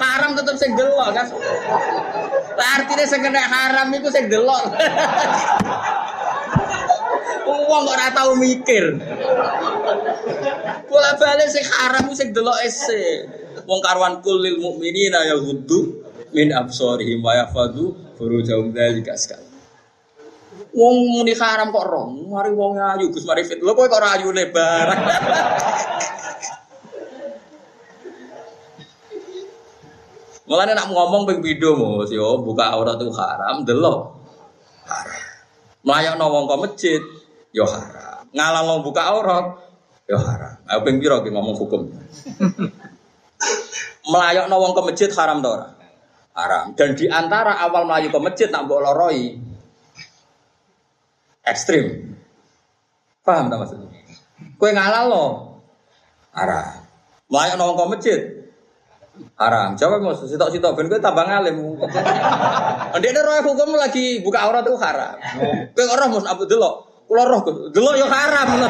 haram tetap sing delok kan. Lah artinya sing haram itu sing delok. Wong ora tau mikir. Bola balik sing haram sing delok ese. Wong karuan kulil mukminina ya hudu min absorihim wa yafadu furujahum dzalika sekali. Wong muni haram kok rong, mari wong ayu Gus mari fit. Lho kowe kok ayu lebar. Mulane nak ngomong ping pindho Mas yo buka aurat itu haram, delok. Haram. Mlayakno wong kok masjid, yo haram. Ngalang mau buka aurat, yo haram. Ayo ping pira ngomong hukum. [LAUGHS] Melayok wong ke masjid haram to Haram. Dan di antara awal melayu ke masjid nak mbok loroi ekstrim. Paham tak maksudnya? Kue ngalah lo haram. Melayok wong ke masjid haram. Jawab mau sitok sitok ben kowe tambah ngalim. [LAUGHS] Ndek roh hukum lagi buka aurat itu haram. Kowe ora mus abu delok. Kula roh delok yo haram. [LAUGHS]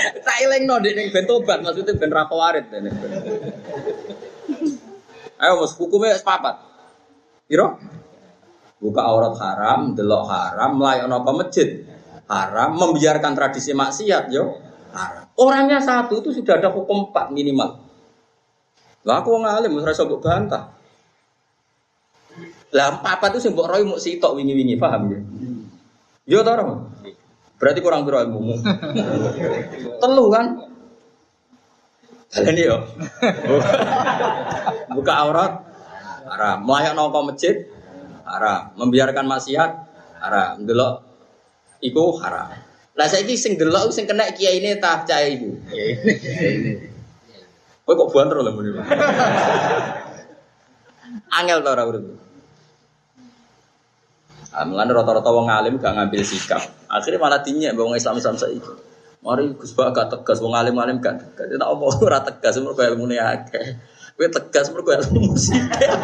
Tak elingno ndek ning ben tobat maksudnya ben ra kawarit. Ayo Mas hukumnya sepapat. Piro? Buka aurat haram, delok haram, melayani apa masjid haram, membiarkan tradisi maksiat yo haram. Orangnya satu itu sudah ada hukum empat minimal. Lah aku ngalim ora iso bantah. Lah apa itu sing mbok roy muk sitok wingi-wingi paham ya? Yo to Berarti kurang piro ilmumu. Telu kan? Kalian yo. [LAUGHS] Buka aurat haram. Melayak nongko masjid haram. Membiarkan maksiat haram. Delok iku haram. Lah saiki sing delok sing kena kiai ini tak cah iku. Kowe kok banter lho muni. [LAUGHS] Angel to ora urip. Ah, Mulane rata-rata wong alim gak ngambil sikap. Akhirnya malah dinyek wong Islam Islam saiki. Mari Gus Bak gak tegas, wong alim-alim gak tegas. Nek apa [LAUGHS] ora tegas mergo ilmune akeh. Kowe tegas mergo ilmu sithik. [LAUGHS]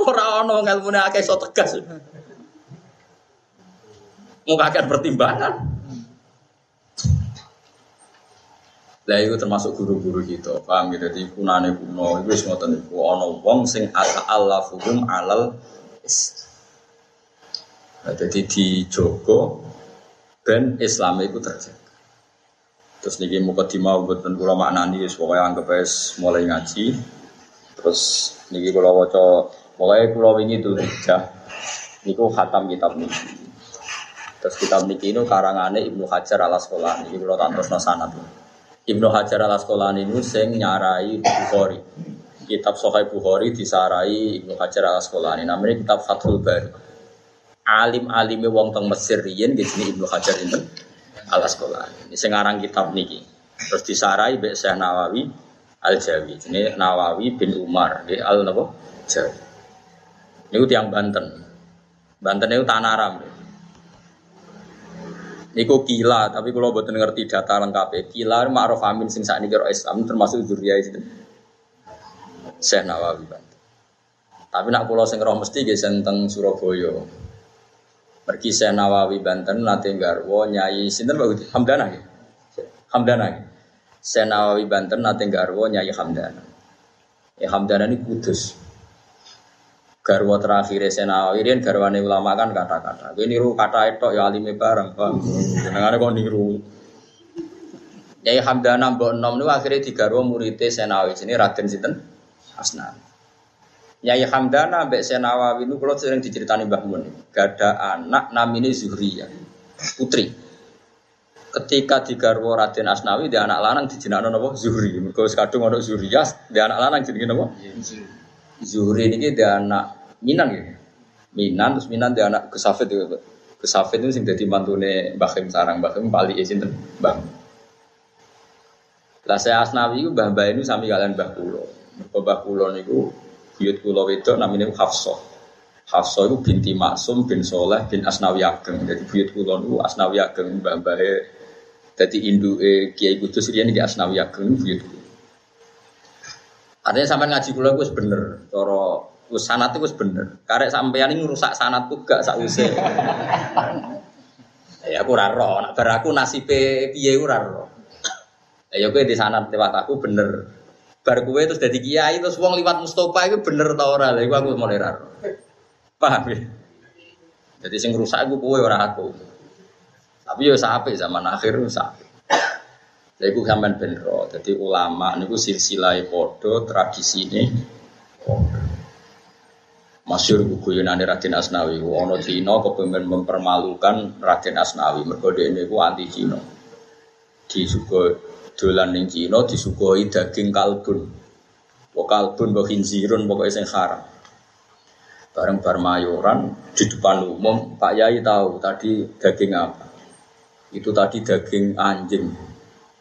Ora ono wong ilmune akeh iso tegas. Muka akan pertimbangan. Lah itu termasuk guru-guru kita, paham gitu. Jadi kunane kuno itu wis ngoten iku wong sing ata'allafuhum alal Nah, jadi dijogo ben Islam itu terjaga. Terus niki muka dimau buatan kula maknani wis pokoke anggap wis mulai ngaji. Terus niki kula waca mulai kula itu hijah niku khatam kitab niki. Terus kitab niki itu karangane Ibnu Hajar al Asqalani. Niki kula terusno sanad. Ibnu Hajar al Asqalani itu sing nyarai Bukhari. Kitab Sahih Bukhari disarai Ibnu Hajar al Asqalani. Namanya kitab Fathul Bari. Alim-alime wong teng Mesir riyen di sini Ibnu Hajar itu al Asqalani. Ini sing aran kitab niki. Terus disarai Mbak Syekh Nawawi Al Jawi. Ini Nawawi bin Umar di Al Nabo Jawi. Ini tiang Banten. Banten itu tanah Aram. Niku kila, tapi kalau buat ngerti data lengkap Kila ma'ruf amin sing saat ini Islam termasuk zuriyah itu. Syekh Nawawi Banten. Tapi nak pulau sing roh mesti ge teng Surabaya. Pergi Syekh Nawawi Banten nate garwo nyai sinten Pak Hamdana ya. Hamdana. ya. Syekh Nawawi Banten nate garwo nyai Hamdana. Ya Hamdana ini kudus. Garwa terakhir Senawi Rian garwane ulama kan kata-kata. Kowe niru kata itu ya alime bareng, Bang. Jenengane kok niru. Yai Hamdana mbok enom niku akhirnya digarwa muridé Senawi. Sini Raden sinten? Asnan. Yai Hamdana mbek Senawawi niku kula sering diceritani Mbah Mun. Gada anak namine Zuhriyah. Putri. Ketika digarwa Raden Asnawi dia anak lanang dijenakno napa? Zuhri. Mergo kadung ana Zuhriyah, dia anak lanang jenenge napa? Zuhri ini dia anak Minan ya. Minan terus Minan dia anak Kesafet juga. Kesafet itu sing dadi mantune Mbah sarang Mbah Khim pali sinten Mbah. Lah saya Asnawi itu Mbah Mbah ini sami kalian Mbah Kulo. Mbah Kulo niku buyut Kulo wedok namanya Hafsah. Hafsah itu binti Maksum bin Soleh bin Asnawi Ageng. Jadi buyut Kulo niku Asnawi Ageng Mbah Mbah Jadi Indu Kiai Kudus riyen iki Asnawi Ageng buyut Kulo. Artinya sampai ngaji kula gue bener, cara wis sanat itu bener. Karek sampean ini rusak sanatku gak sause. [LAUGHS] ya aku ora roh, nak bar aku nasibe piye ora roh. Ya kowe di sanat lewat aku bener. Bar kowe terus dadi kiai terus wong liwat Mustofa itu bener ta ora? Lha iku aku mulai ra roh. Paham ya? Jadi sing rusak aku kowe ora aku. Tapi yo sampai zaman akhir rusak. Lha iku sampean ben roh. Dadi ulama niku silsilah padha tradisine padha. Masyur guyonane Raden Asnawi, ono Cina kepengen mempermalukan Raden Asnawi, mergo dhekne iku anti Cina. Disugo dolan ning Cina disugoi daging kalbun. Wa kalbun wa khinzirun pokoke sing haram. Bareng bar mayoran di depan umum, Pak Yai tahu tadi daging apa. Itu tadi daging anjing.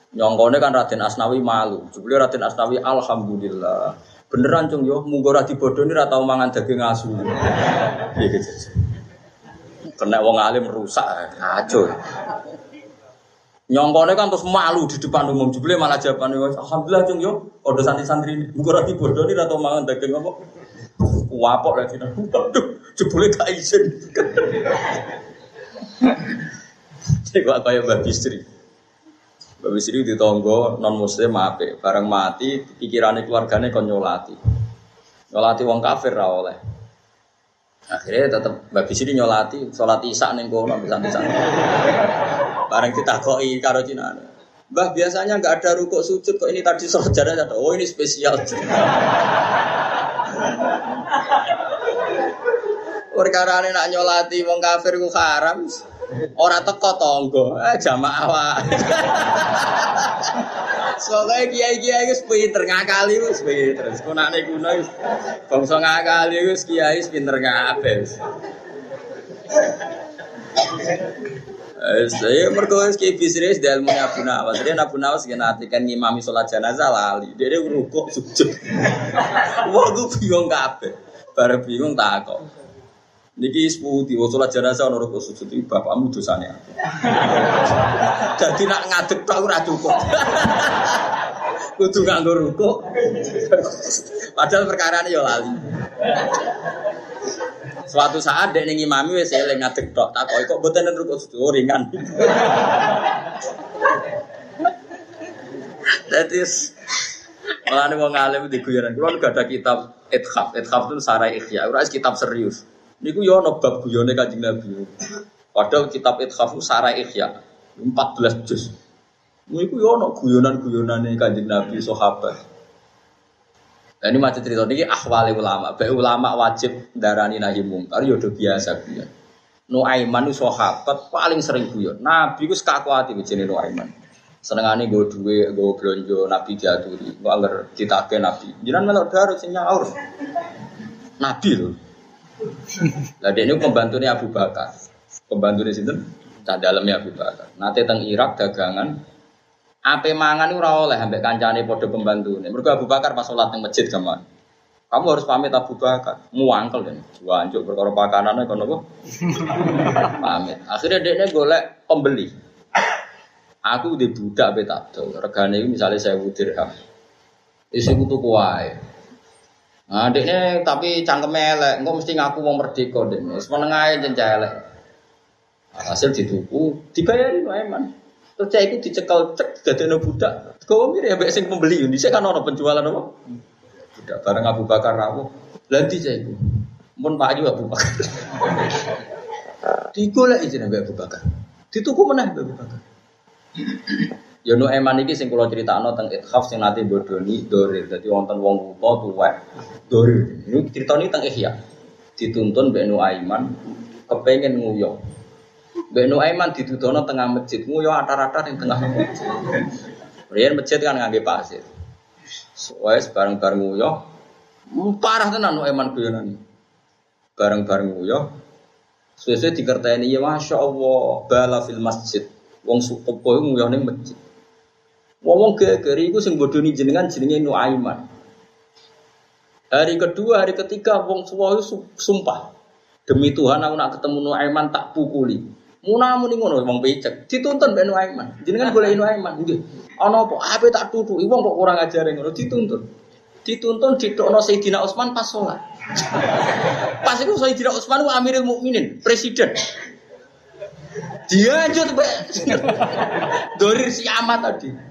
Nyongkone kan Raden Asnawi malu. Jebule Raden Asnawi alhamdulillah. Beneran cung yo munggo ra dibodoni ra tau mangan daging asu. Piye gitu. Kena wong alim rusak kacau. Nyongkone kan terus malu di depan umum jebule malah jawabane alhamdulillah cung yo padha santri-santri munggo ra dibodoni ra tau mangan daging apa. Wapok lagi nang. Aduh, jebule gak izin. Cek kaya Mbak Bistri. Bisri di tonggo non muslim mape, bareng mati pikirannya keluarganya kon nyolati, nyolati wong kafir ra oleh. Akhirnya tetap Mbak Bisri nyolati, sholat isya neng kono bisa bisa. Bareng kita koi karo Cina. Mbah biasanya nggak ada rukuk sujud kok ini tadi sholat jalan Oh ini spesial. Perkara ini nak nyolati wong kafir ku haram. Ora teko tonggo, eh jamaah wae. [LAUGHS] Soale kiai-kiai wis pinter ngakali wis pinter. Sekunane kuno wis bangsa ngakali wis kiai wis pinter kabeh. Eh, saya mergo wis kiai bisnis di ilmu Abu Nawas. Dia Abu Nawas kena kan ngimami sholat jenazah lali. Dia rukuk sujud. [LAUGHS] Wah, gue bingung kabeh. Bare bingung takok. Niki seputi, waktu sholat jenazah ono rukuk sujud itu bapakmu dosanya. [LAUGHS] Jadi nak ngadep tak ora cukup. [LAUGHS] Kudu nganggo rukuk. Padahal perkara ini ya lali. Suatu saat dek ning imami wis eling ngadeg tok, takoki kok mboten rukuk sujud oh, ringan. [LAUGHS] Dadi Mulane wong alim di guyonan. Kulo gak ada kitab Ithaf. Ithaf itu sarai ikhya. Ora kitab serius. Niku yo ana bab guyone Kanjeng Nabi. Padahal kitab Ithaf sarai ikhya 14 juz. Niku yo ana guyonan-guyonane Kanjeng Nabi sahabat. Nah ini macam cerita ini ahwali ulama. Baik ulama wajib darani nahi mungkar yo biasa guyon. Nuaiman itu sahabat paling sering guyon. Nabi ku sekakuati begini Nuaiman. Senengane gue duwe, gue belanja Nabi diaturi. Gue agar ditake Nabi. Jangan melok darah sing. Nabi loh. Lah dia ini pembantunya Abu Bakar. Pembantu di sini, cah dalamnya Abu Bakar. Nanti teng Irak dagangan. Ape mangan ora oleh ambek kancane pembantu. Mergo Abu Bakar pas sholat di masjid zaman. Kamu harus pamit Abu Bakar. Muangkel kan. Wancuk perkara pakanane kono apa? pamit. Akhirnya dia golek pembeli. Aku di budak betak tuh. Regane misalnya saya dirham. Isi kutu kuai. Nah, dekne tapi cangkem elek, engko mesti ngaku wong merdeka dekne. Wis meneng ae jenjang elek. Hasil dituku, dibayari wae man. Terus cah iku dicekel cek dadekno budak. Kau mirip ya mbek sing pembeli, dhisik kan ono penjualan apa? Budak bareng Abu Bakar rawuh. Lah ndi cah iku? Mun Pak Ayu Abu Bakar. [LAUGHS] Digolek izin Abu Bakar. Dituku meneh Abu Bakar. Ya nu eman iki sing kula critakno teng Ithaf sing nate bodoni dorir. Dadi wonten wong buta tuwek dorir. Ini ceritane teng Ihya. Dituntun Mbak Aiman kepengen nguyok. Mbak Aiman ditudono tengah masjid, nguyok atar-atar ning tengah masjid. Riyen masjid kan ngangge pasir. Wes bareng-bareng nguyok. Parah tenan Aiman guyonan. Bareng-bareng nguyok. Sesuai dikerteni ya Masya Allah bala fil masjid. Wong sukopo nguyok ning masjid. Ngomong geger iku sing bodoni jenengan jenenge Nuaiman. Hari kedua, hari ketiga wong suwa sumpah. Demi Tuhan aku nak ketemu Nuaiman tak pukuli. Muna muni ngono wong becek. Dituntun mbek Nuaiman. Jenengan boleh Nuaiman nggih. Ana apa? Ape tak tutuki wong kok kurang ajare ngono dituntun. Dituntun didokno Sayyidina Utsman pas sholat. [LAUGHS] pas itu Sayyidina Utsman ku Amirul Mukminin, presiden. Dia aja tuh Dorir si amat tadi.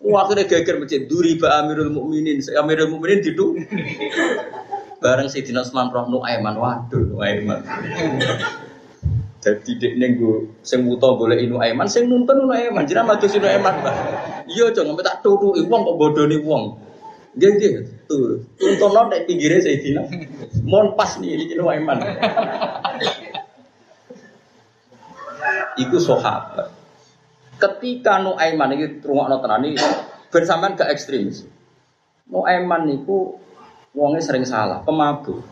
Wah, akhirnya geger masjid duri ba Amirul Mukminin. Amirul Mukminin itu bareng si Dinas Usman Roh Nuaiman. Waduh, Nuaiman. Jadi dek nenggu sing wuto boleh inu Aiman, sing nuntun inu Aiman. Jadi maju sinu Aiman. Iya, jangan minta turu wong kok bodoni wong. Gak gak tuh. Tuntun lo nek pinggirnya saya dina. Mon pas nih inu Aiman. Iku sahabat. Ketika Nuaiman iki rungokno tenan iki ben sampean gak ekstremis. Nuaiman niku wonge sering salah, pemabuk.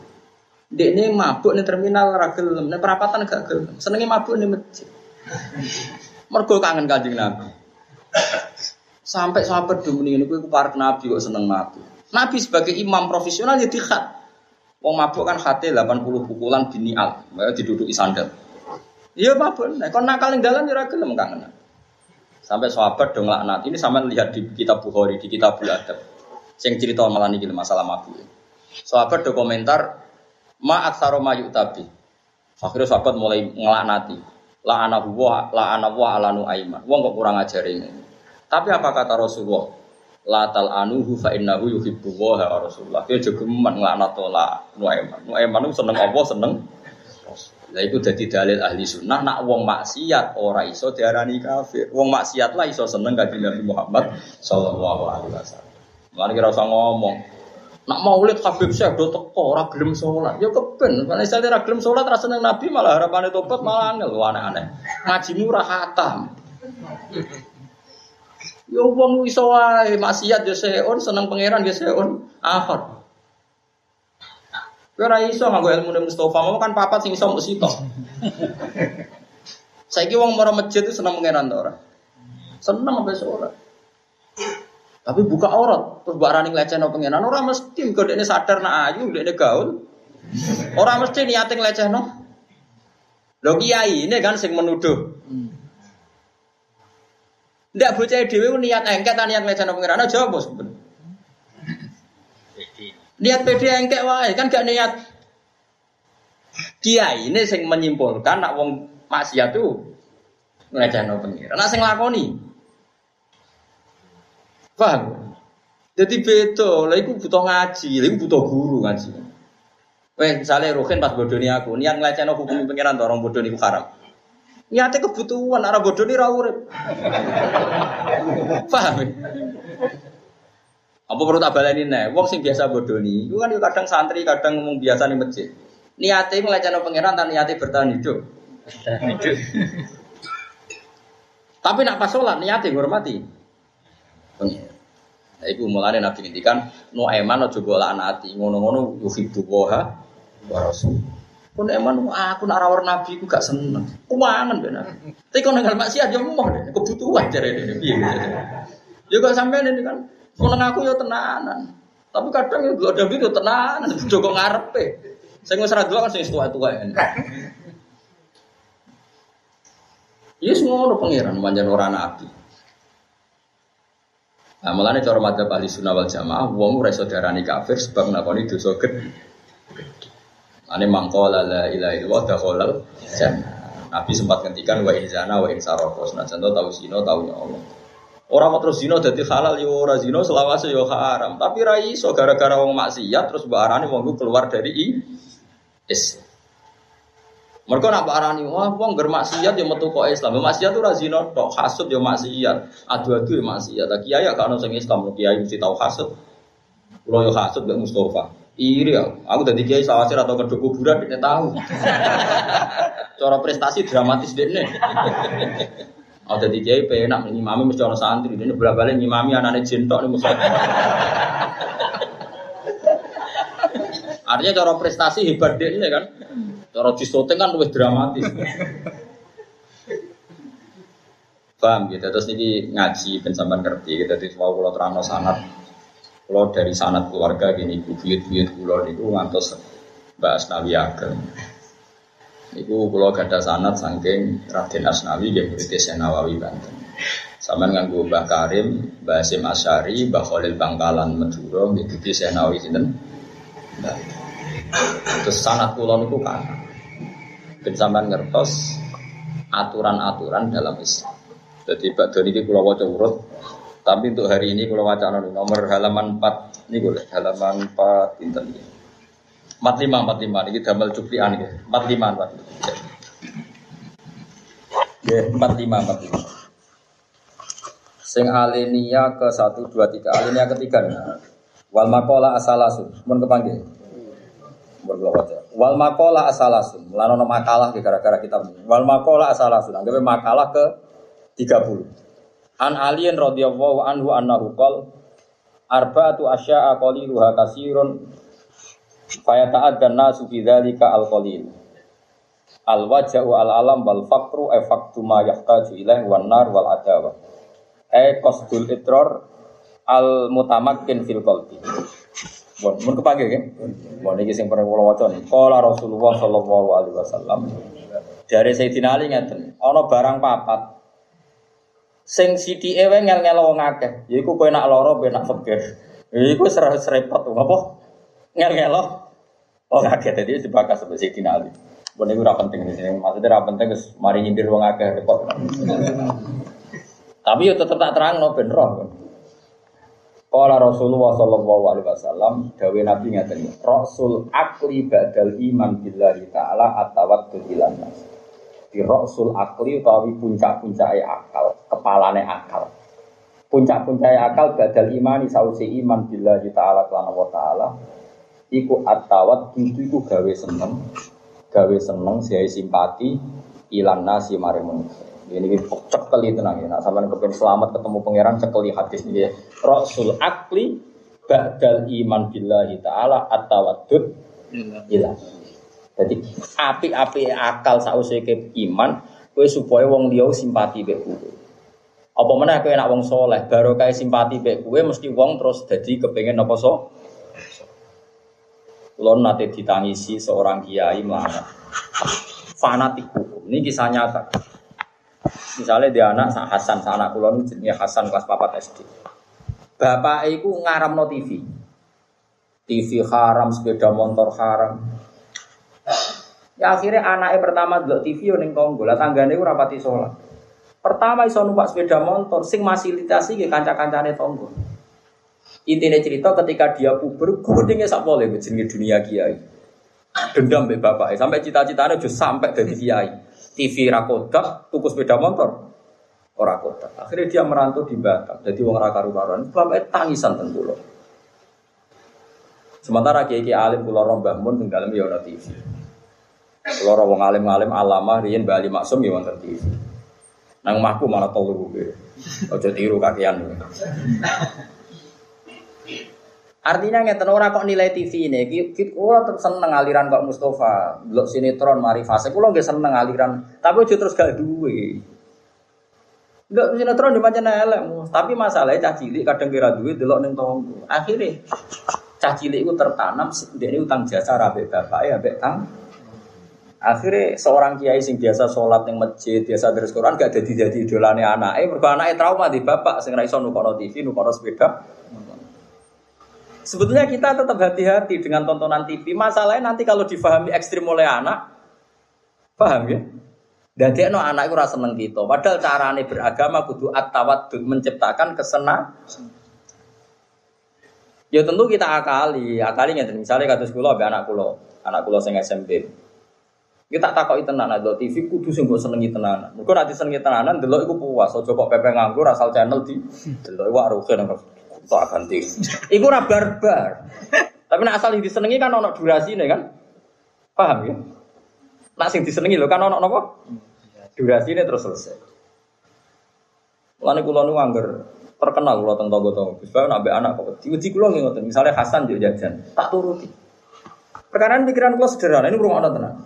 Ini mabuk nih terminal ragil, nih perapatan gak gelem. Senengnya mabuk nih masjid. Mergo kangen kanjeng Nabi. Sampai sahabat dulu ini gue para Nabi kok seneng mabuk. Nabi sebagai imam profesional ya dikhat. Wong mabuk kan hati 80 pukulan binial, ya diduduk sandal. Iya mabuk, nah kon nakal ning dalan ya gelem kangen. Sampai sahabat dong laknat. Ini sama lihat di kitab Bukhari, di kitab Adab. Sing cerita malah nih masalah mabuk. Sahabat do komentar, ma aksaro tabi. Akhirnya sahabat mulai ngelaknati. La anak buah, la anak buah alanu aiman. Wong kok kurang ajar ini. Tapi apa kata Rasulullah? La tal anuhu fa innahu yuhibbu wa Rasulullah. Dia juga ngelaknat la nuaiman. Nuaiman itu seneng Allah, seneng lah itu jadi dalil ahli sunnah nak wong maksiat ora iso diarani kafir. Wong maksiat lah iso seneng kanjeng Nabi Muhammad sallallahu alaihi wasallam. Mari kira usah ngomong. Nak maulid Habib Syekh do teko ora gelem salat. Ya keben, nek sale ora gelem salat ra seneng Nabi malah harapane tobat malah angel aneh-aneh. Ngajimu ora khatam. Ya wong iso wae maksiat ya seon seneng pangeran ya seon akhir. Kowe ora iso nganggo ilmu Mustafa, mau kan papat sing iso mbok sitok. [LAUGHS] Saiki wong mara masjid itu seneng mengeran ta ora? Seneng sampai ora. Tapi buka aurat, terus mbak rani nglecehno pengenan ora mesti kok dekne sadar nak ayu, dekne gaul. Orang mesti niate nglecehno. Lho kiai ini kan sing menuduh. Ndak bocah dhewe niat engket niat nglecehno pangeran jawab bos. Niat pede engkek wae kan gak niat kiai ini sing menyimpulkan nak wong maksiat tuh nglecehno pangeran. Nak sing lakoni. Paham? Jadi beda, lah iku butuh ngaji, lah butuh guru ngaji. Weh, misalnya Ruhin pas bodoni aku, niat ngelecehno hukum pangeran to orang bodoni ku haram. Niatnya kebutuhan, arah bodoni ra urip. [LAUGHS] Paham? Apa perlu tak baleni nih? Wong sing biasa bodoni, itu kan kadang santri, kadang ngomong biasa nih masjid. Niatnya ngelecehno pangeran, tan niatnya bertahan hidup. [LAUGHS] Tapi nak pas sholat niatnya. Pangeran. Nah, iku mulane Nabi ngendikan no eman aja golek anati, ngono-ngono yuhibbu waha wa rasul. Kun eman aku nak rawar Nabi ku gak seneng. Kumangan ben aku. Tapi kon nang maksiat yo moh deh, kebutuhan jare dene piye. Yo kok sampean ini kan seneng aku yo tenanan. Tapi kadang yo ada video tenanan, Joko ngarepe. Sing wis ra kan sing tua-tua ya. Yes ngono pangeran manjan ora nabi. Nah, mulane cara madzhab ahli sunnah wal jamaah, wong ora iso diarani kafir sebab nglakoni dosa gede. Ane mangkola la ilaha illallah dakhalal jannah. Nabi sempat ngendikan wa inzana wa insaroko. Senajan to tau zina tau ya Allah. Orang mau terus zina dadi halal yo ora zina selawase yo haram. Tapi ra iso gara-gara wong maksiat terus mbok arani wong keluar dari i Islam. Mereka nak arani, wah wong bermaksiat yang metu kok Islam. Maksiat tuh razino, tok hasud yang maksiat, adu-adu yang maksiat. Tak kiai ya kalau sing Islam, kiai mesti tahu hasud. Kalau yo hasud gak Mustafa. Iri ya, aku tadi kiai sawasir atau kedua kuburan tidak tahu. [LAUGHS] Cara prestasi dramatis deh Aku tadi kiai penak ngimami mesti orang santri, ini berapa kali ngimami anaknya cinta nih musuh. Artinya cara prestasi hebat deh ini kan. Cara disoting kan lebih dramatis. Paham gitu, terus ini ngaji pensampan ngerti, gitu, terus mau kalau terang sanat, kalau dari sanat keluarga gini, buyut-buyut kulo niku ngantos Mbak Asnawi Ageng. Niku kulo gada sanat saking Raden Asnawi yang berarti Senawawi Banten. Sama nganggo Mbah Karim, Mbah Hasim Asyari, Mbah Khalil Bangkalan Madura, gitu Senawi sinten. Terus sanat kulo niku kan. Ben sampean ngertos aturan-aturan dalam Islam. Jadi Pak Doni ini kalau wajah urut, tapi untuk hari ini kalau wacana nomor halaman 4 ini boleh halaman 4 inten ini. 45 45 ini damel cuplian ya. 45 45. Ya, 45 45. Sing alenia ke 1 2 3 alenia ketiga nih. Wal makola asalasun. Mun kepanggil. Wajah. Wal makola asalasun. Lanono makalah gara-gara kitab ini. Wal makola asalasun. Anggapnya makalah ke 30. An alien radhiyallahu anhu annahu qol arba'atu asya'a qaliluha kasirun fa yata'addan nasu fi dzalika al qalil. Al waja'u al alam wal faqru e ma yahtaju ilaih wan nar wal adawa. E qasdul itror al mutamakkin fil qalbi. Bon, mun kepake kan? Bon iki sing pernah kula waca nih. Qala Rasulullah sallallahu alaihi wasallam. Dari Sayyidina Ali ngeten, ana barang papat sing sithike wae ngel-ngel wong akeh. Yaiku kowe nak lara kowe nak fakir. Iku serah serepot apa? Ngel-ngel wong akeh tadi dibakas sampai Sayyidina Ali. Iku ora penting di sini. Maksudnya ora penting mari nyindir wong akeh repot. Tapi yo tetep tak terangno ben roh. Kala Rasulullah sallallahu alaihi wasallam dawe Nabi ngaten, "Rasul akli ba'dal iman billahi ta'ala ilan nas." Di rasul akli utawi puncak-puncake akal, kepalane akal. Puncak-puncake akal badal imani sausi iman billahi ta'ala kelana wa ta'ala iku atawat itu iku gawe seneng. Gawe seneng siai simpati ilan nasi mare manusia ini cekeli tenang ya nak sampean kepen selamat ketemu pangeran cekeli hadis ini rasul akli badal iman billahi ta'ala atawadud ilan jadi api-api akal sausé ke iman kowe supaya wong liya simpati kowe. Apa meneh kowe nak wong soleh, baru kae simpati mek kowe mesti wong terus dadi kepengin apa so? Kulon nate ditangisi seorang kiai melanggar fanatik hukum. Ini kisah nyata. Misalnya dia anak Hasan, anak kulon jenis Hasan kelas papat SD. Bapak itu ngaram no TV. TV haram, sepeda motor haram. Ya akhirnya anaknya pertama dulu TV yang tonggo, lah tanggane itu rapati sholat. Pertama iso numpak sepeda motor, sing fasilitasi ke kanca-kancane tonggo. Intinya cerita ketika dia puber, gudengnya sak boleh jenenge dunia kiai. Dendam be bapak, sampai cita-citanya justru sampai dari kiai. TV rakodak, tukus sepeda motor, ora kodak. Akhirnya dia merantau di Batam, jadi wong raka karu-karuan. Bapak tangisan tenggulo. Sementara kiai kiai alim pulau rombak pun tinggal ya ono TV. Pulau wong alim-alim alama riyen Bali Maksum ya wonten TV. Nang mahku malah tolu gue. Ojo tiru kakian. Artinya ngeten ora kok nilai TV ini, kita kula tetep seneng aliran kok Mustafa, blok sinetron mari fase kula seneng aliran, tapi aja terus gak duwe. Enggak sinetron di macam elek, tapi masalahnya cah cilik kadang kira duwe delok ning tonggo. Akhirnya cah cilik itu tertanam ini utang jasa rabe bapak ya ambek tang. Akhirnya seorang kiai sing biasa sholat yang masjid, biasa terus Quran gak jadi jadi idolane anaknya, mergo anaknya trauma di bapak sing ra iso nukono TV, nukono sepeda. Sebetulnya kita tetap hati-hati dengan tontonan TV. Masalahnya nanti kalau difahami ekstrim oleh anak, paham ya? Dan no anak itu rasa seneng. Padahal carane beragama kudu at menciptakan kesenang. Ya tentu kita akali, akali nggak misalnya kata sekolah anak kulo, anak kulo sing SMP. Kita takoki tenan ada TV kudu sing mbok senengi. Mergo nanti senengi tenanan delok iku puas, aja kok pepe nganggur asal channel di delok wae rugen tak ganti. Iku ora barbar. Tapi nak asal disenengi kan ono durasi nih kan. Paham ya? Nak sing disenengi lho kan ono napa? Durasi ini terus selesai. Lani kulo nu angger terkenal kulo tentang tonggo-tonggo. Gus nak be anak kok diuji kulo nggih ngoten. Misalnya Hasan yo jajan, tak turuti. Perkara pikiran kulo sederhana ini rumah tenang.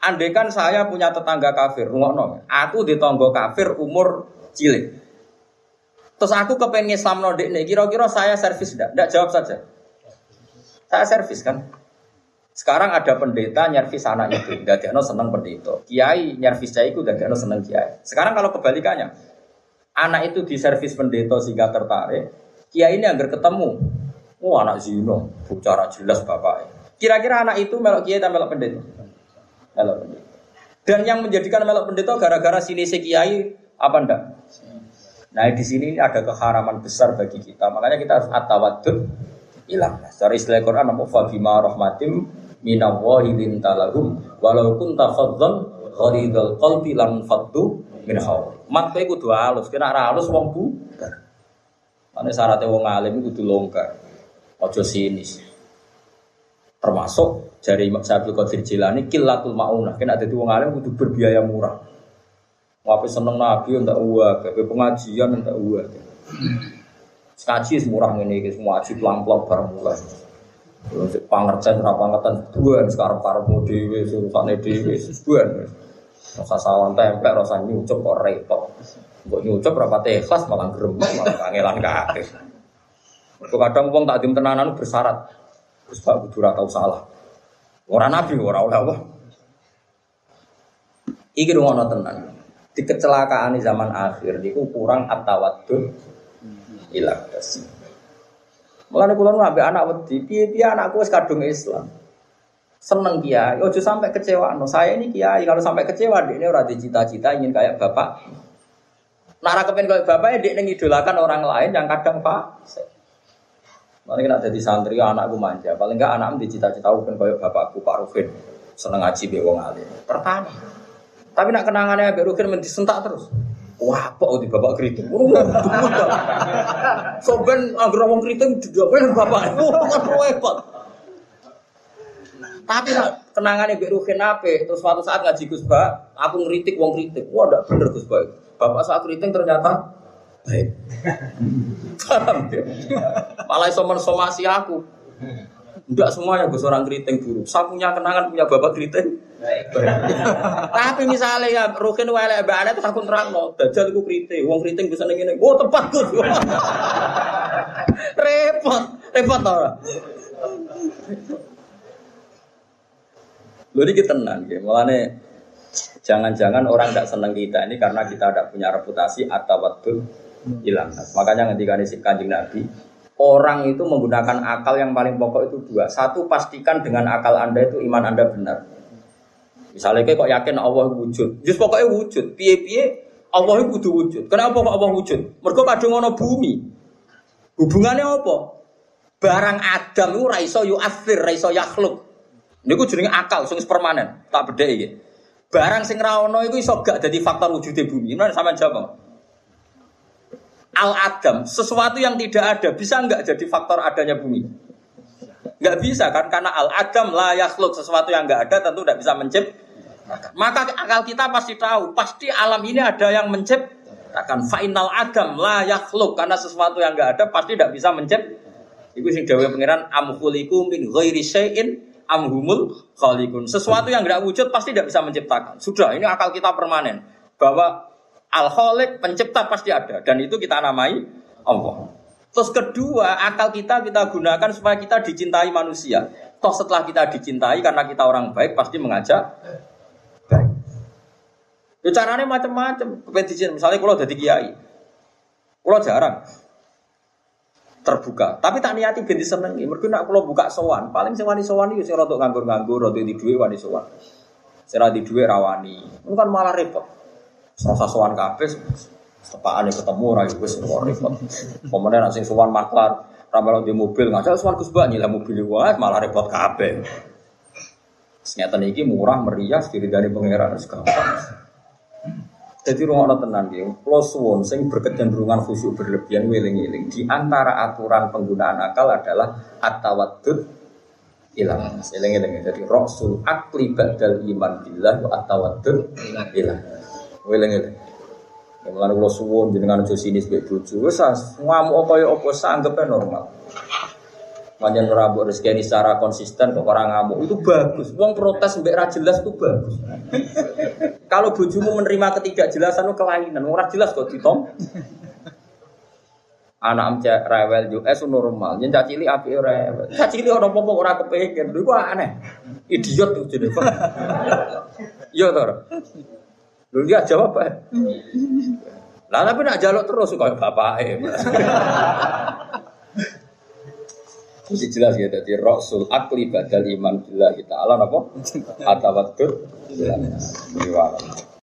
Andai kan saya punya tetangga kafir, rumah Aku di tonggo kafir umur cilik. Terus aku kepengen Islam nodik nih, kira-kira saya servis enggak? Enggak jawab saja. Saya servis kan. Sekarang ada pendeta nyervis anak itu, enggak no seneng pendeta. Kiai nyervis saya itu, enggak no seneng kiai. Sekarang kalau kebalikannya, anak itu diservis pendeta sehingga tertarik, kiai ini agar ketemu, oh anak zino, bicara jelas bapak. Kira-kira anak itu melok kiai atau melok pendeta? Melok pendeta. Dan yang menjadikan melok pendeta gara-gara sini si kiai apa enggak? Nah di sini ada keharaman besar bagi kita. Makanya kita harus atawadud ilang. Secara istilah Quran nama fabima rahmatim minallahi lintalahum walau kunta fadzan ghalidul qalbi lam faddu min hawl. Mat kowe kudu halus, kena ra halus wong bu. Mane syaratnya wong alim kudu longgar. Ojo sinis. Termasuk dari Imam Syafi'i Qadir Jilani kilatul maunah. Kena dadi wong alim kudu berbiaya murah. Wape seneng nabi untuk uang, wape pengajian untuk uang. Skaji semurah ini, semua aji pelang-pelang bareng mulai. Pangerten, pangerten, dua sekarang para dewi, surusannya dewi, dua. Rasa sawan templek, rasa nyucup kok repot. Mbok nyucup berapa ikhlas malah gerem, malah kangelan kakek. Mereka kadang uang tak dim tenanan bersyarat. Terus Pak Kudu tahu salah. Orang nabi, orang oleh. Iki dong tenan di kecelakaan di zaman akhir itu kurang atawadu ilah kasih. Mulane kula ambek anak wedi, piye-piye anakku wis kadung Islam. Seneng kiai, ojo sampai kecewa. No, saya ini kiai, kalau sampai kecewa dia ini ora cita-cita ingin kayak bapak. Nara kepen kayak bapak ya dia ngidolakan orang lain yang kadang pak. Mana kena jadi santri anakku manja, paling enggak anakku dicita-cita pengen kayak bapakku Pak Rufin. Seneng ngaji be alim. Tapi nak kenangannya Abek Rukin menti sentak terus. Wah, apa di bapak keriting? [LAUGHS] Soben agar wong keriting didoain bapak. Wah, repot. Tapi nak kenangannya Abek Rukin apa? Terus suatu saat ngaji Gus Ba, aku ngeritik wong kritik. Wah, ndak bener Gus Ba. Bapak saat keriting ternyata baik. [LAUGHS] Paham ya? Malah iso mensomasi aku. Enggak semuanya gue seorang keriting buruk. Saya punya kenangan punya bapak keriting. Tapi misalnya ya Rukin wale mbak itu aku terang no. Dajjal itu keriting. Uang keriting bisa nengi Oh tepat gue. repot, repot. Lho ini kita tenang ya. Mulane jangan-jangan orang tidak senang kita ini karena kita tidak punya reputasi atau waktu hilang. Makanya ketika ini kanjeng Nabi, orang itu menggunakan akal yang paling pokok itu dua. Satu pastikan dengan akal anda itu iman anda benar. Misalnya kayak kok yakin Allah wujud, just pokoknya wujud. Piye-piye Allah itu kudu wujud. Kenapa kok Allah wujud? Mereka kadung ono bumi. Hubungannya apa? Barang Adam itu raiso yu'athir, raiso yakhluk. Ini ku jenenge akal, sing permanen. Tak beda iki. Barang sing ra ono iku iso gak dadi faktor wujudnya bumi. Mana sama jawab. Al Adam, sesuatu yang tidak ada bisa nggak jadi faktor adanya bumi? Nggak bisa kan? Karena Al Adam lah yakhluk sesuatu yang nggak ada tentu tidak bisa menciptakan maka akal kita pasti tahu, pasti alam ini ada yang menciptakan. Final adam la yakhluk karena sesuatu yang enggak ada pasti tidak bisa menciptakan. Iku sing dawuh pangeran am khuliqu min ghairi syai'in am humul khaliqun. Sesuatu yang enggak wujud pasti tidak bisa menciptakan. Sudah, ini akal kita permanen bahwa al khaliq pencipta pasti ada dan itu kita namai Allah. Terus kedua, akal kita kita gunakan supaya kita dicintai manusia. Toh setelah kita dicintai karena kita orang baik pasti mengajak Ya caranya macam-macam. Misalnya kalau jadi kiai, kalau jarang terbuka. Tapi tak niati ganti seneng. Mereka nak kalau buka sowan, paling sewani sowan itu saya rotok nganggur-nganggur, rotok di duit wani sowan. Saya di duit rawani. Itu kan malah repot. Serasa sowan kafe, sepaan yang ketemu rayu gue semua repot. Kemudian nasi sowan maklar, ramal di mobil nggak sowan gus banyak lah mobil wah malah repot kafe. Ternyata ini murah meriah diri dari pangeran sekarang. Jadi rumah tenan dia, plus one sing berkecenderungan khusyuk berlebihan wiling-wiling. Di antara aturan penggunaan akal adalah atawadud ilang. Eling-eling. Jadi rasul akli badal iman billah wa atawadud ilang. Wiling-wiling. Yang mulai kalau suwon jenengan aja sini sebagai bojo, wes ngamuk ya apa sanggupnya normal. Manjan rabu rezeki ini secara konsisten kok orang ngamuk itu bagus. Wong protes mbek ra jelas itu bagus. [LAUGHS] Kalau bojomu menerima ketidakjelasan itu kelainan, ora jelas kok ditom. Anak am rewel yo es normal, yen cak cilik apike rewel. Cak cilik ora apa-apa ora. Lho aneh. Idiot tuh jenenge. Yo to. Lho dia jawab apa? Lah tapi nak jaluk terus kok bapake. [LAUGHS] Mesti jelas ya, jadi Rasul akli badal iman kita Allah apa? [LAUGHS] Atawatur. Bila.